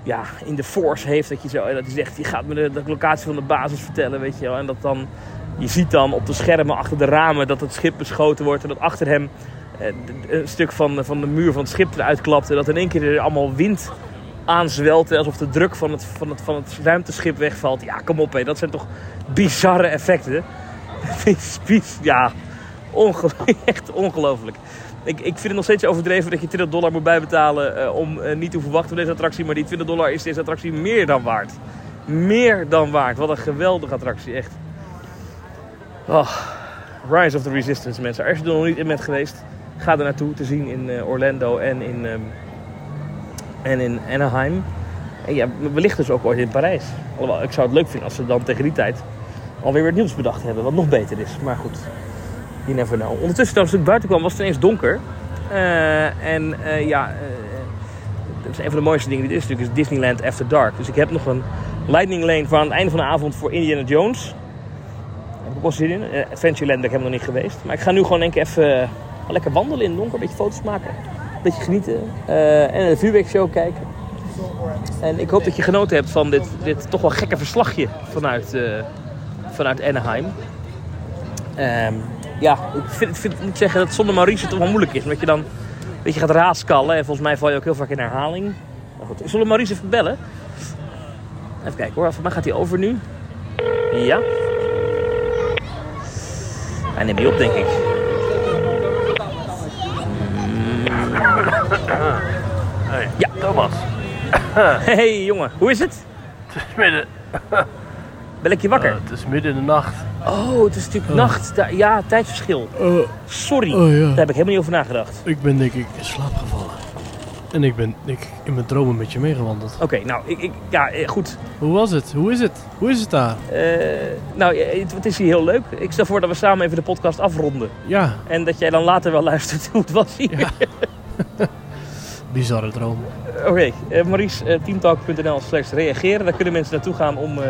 ja, in de force heeft. Dat, je zo, dat hij zegt, je gaat me de, de locatie van de basis vertellen, weet je wel. En dat dan, je ziet dan op de schermen achter de ramen dat het schip beschoten wordt. En dat achter hem een stuk van, van de muur van het schip eruit klapt. En dat in één keer er allemaal wind aanzwelt. Alsof de druk van het, van het, van het ruimteschip wegvalt. Ja, kom op hé, dat zijn toch bizarre effecten. Ja, onge- echt ongelooflijk. Ik, ik vind het nog steeds overdreven dat je 20 dollar moet bijbetalen eh, om eh, niet te hoeven wachten op deze attractie. Maar die 20 dollar is deze attractie meer dan waard. Meer dan waard. Wat een geweldige attractie, echt. Oh, Rise of the Resistance, mensen. Als je er nog niet in bent geweest, ga er naartoe te zien in eh, Orlando en in, ehm, en in Anaheim. En ja, wellicht dus ook ooit in Parijs. Alhoewel, ik zou het leuk vinden als ze dan tegen die tijd alweer weer nieuws bedacht hebben, wat nog beter is. Maar goed, you never know. Ondertussen, toen ik buiten kwam, was het ineens donker. Eh, en eh, ja, eh, dat is een van de mooiste dingen die er is natuurlijk, is Disneyland After Dark. Dus ik heb nog een lightning lane voor aan het einde van de avond voor Indiana Jones. Daar heb ik ook wel zin in. Adventureland ben ik helemaal nog niet geweest. Maar ik ga nu gewoon denk ik even lekker wandelen in het donker. Een beetje foto's maken. Een beetje genieten. eh, en de vuurwerkshow kijken. En ik hoop dat je genoten hebt van dit, dit toch wel gekke verslagje vanuit, eh, vanuit Anaheim. Ehm, ja, ik vind, vind, moet zeggen dat zonder Maurice het toch wel moeilijk is. Omdat je dan een beetje gaat raaskallen. En volgens mij val je ook heel vaak in herhaling. Maar zullen we Maurice even bellen? Even kijken hoor, voor mij gaat hij over nu. Ja. Hij neemt niet op, denk ik. Hey, Ja. Thomas. Hey jongen, hoe is het? Het is midden. Ben ik je wakker? Eh, het is midden in de nacht. Oh, het is natuurlijk nacht. Da- Ja, tijdsverschil. Sorry, oh, ja. daar heb ik helemaal niet over nagedacht. Ik ben denk ik in slaap gevallen. En ik ben ik, in mijn dromen met je meegewandeld. Oké, nou, ik, ik, ja, eh, goed. Hoe was het? Hoe is het? Hoe is het daar? Eh, nou, eh, het, het is hier heel leuk. Ik stel voor dat we samen even de podcast afronden. Ja, En dat jij dan later wel luistert hoe het was hier. bizarre droom. Oké, eh, Maurice, eh, teamtalk.nl slash reageren. Daar kunnen mensen naartoe gaan om, eh,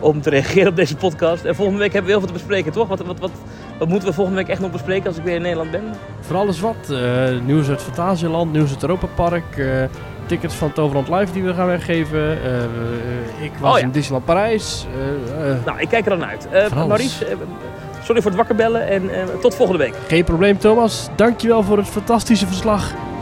om te reageren op deze podcast. En volgende week hebben we heel veel te bespreken, toch? Wat, wat, wat, wat moeten we volgende week echt nog bespreken als ik weer in Nederland ben? Voor alles wat. eh, nieuws uit Fantasieland, nieuws uit Europa Park. eh, tickets van Toverland Live die we gaan weggeven. ik was Oh ja. in Disneyland Parijs. Nou, ik kijk er dan uit. Eh. Maurice, sorry voor het wakker bellen en eh, tot volgende week. geen probleem Thomas. Dankjewel voor het fantastische verslag.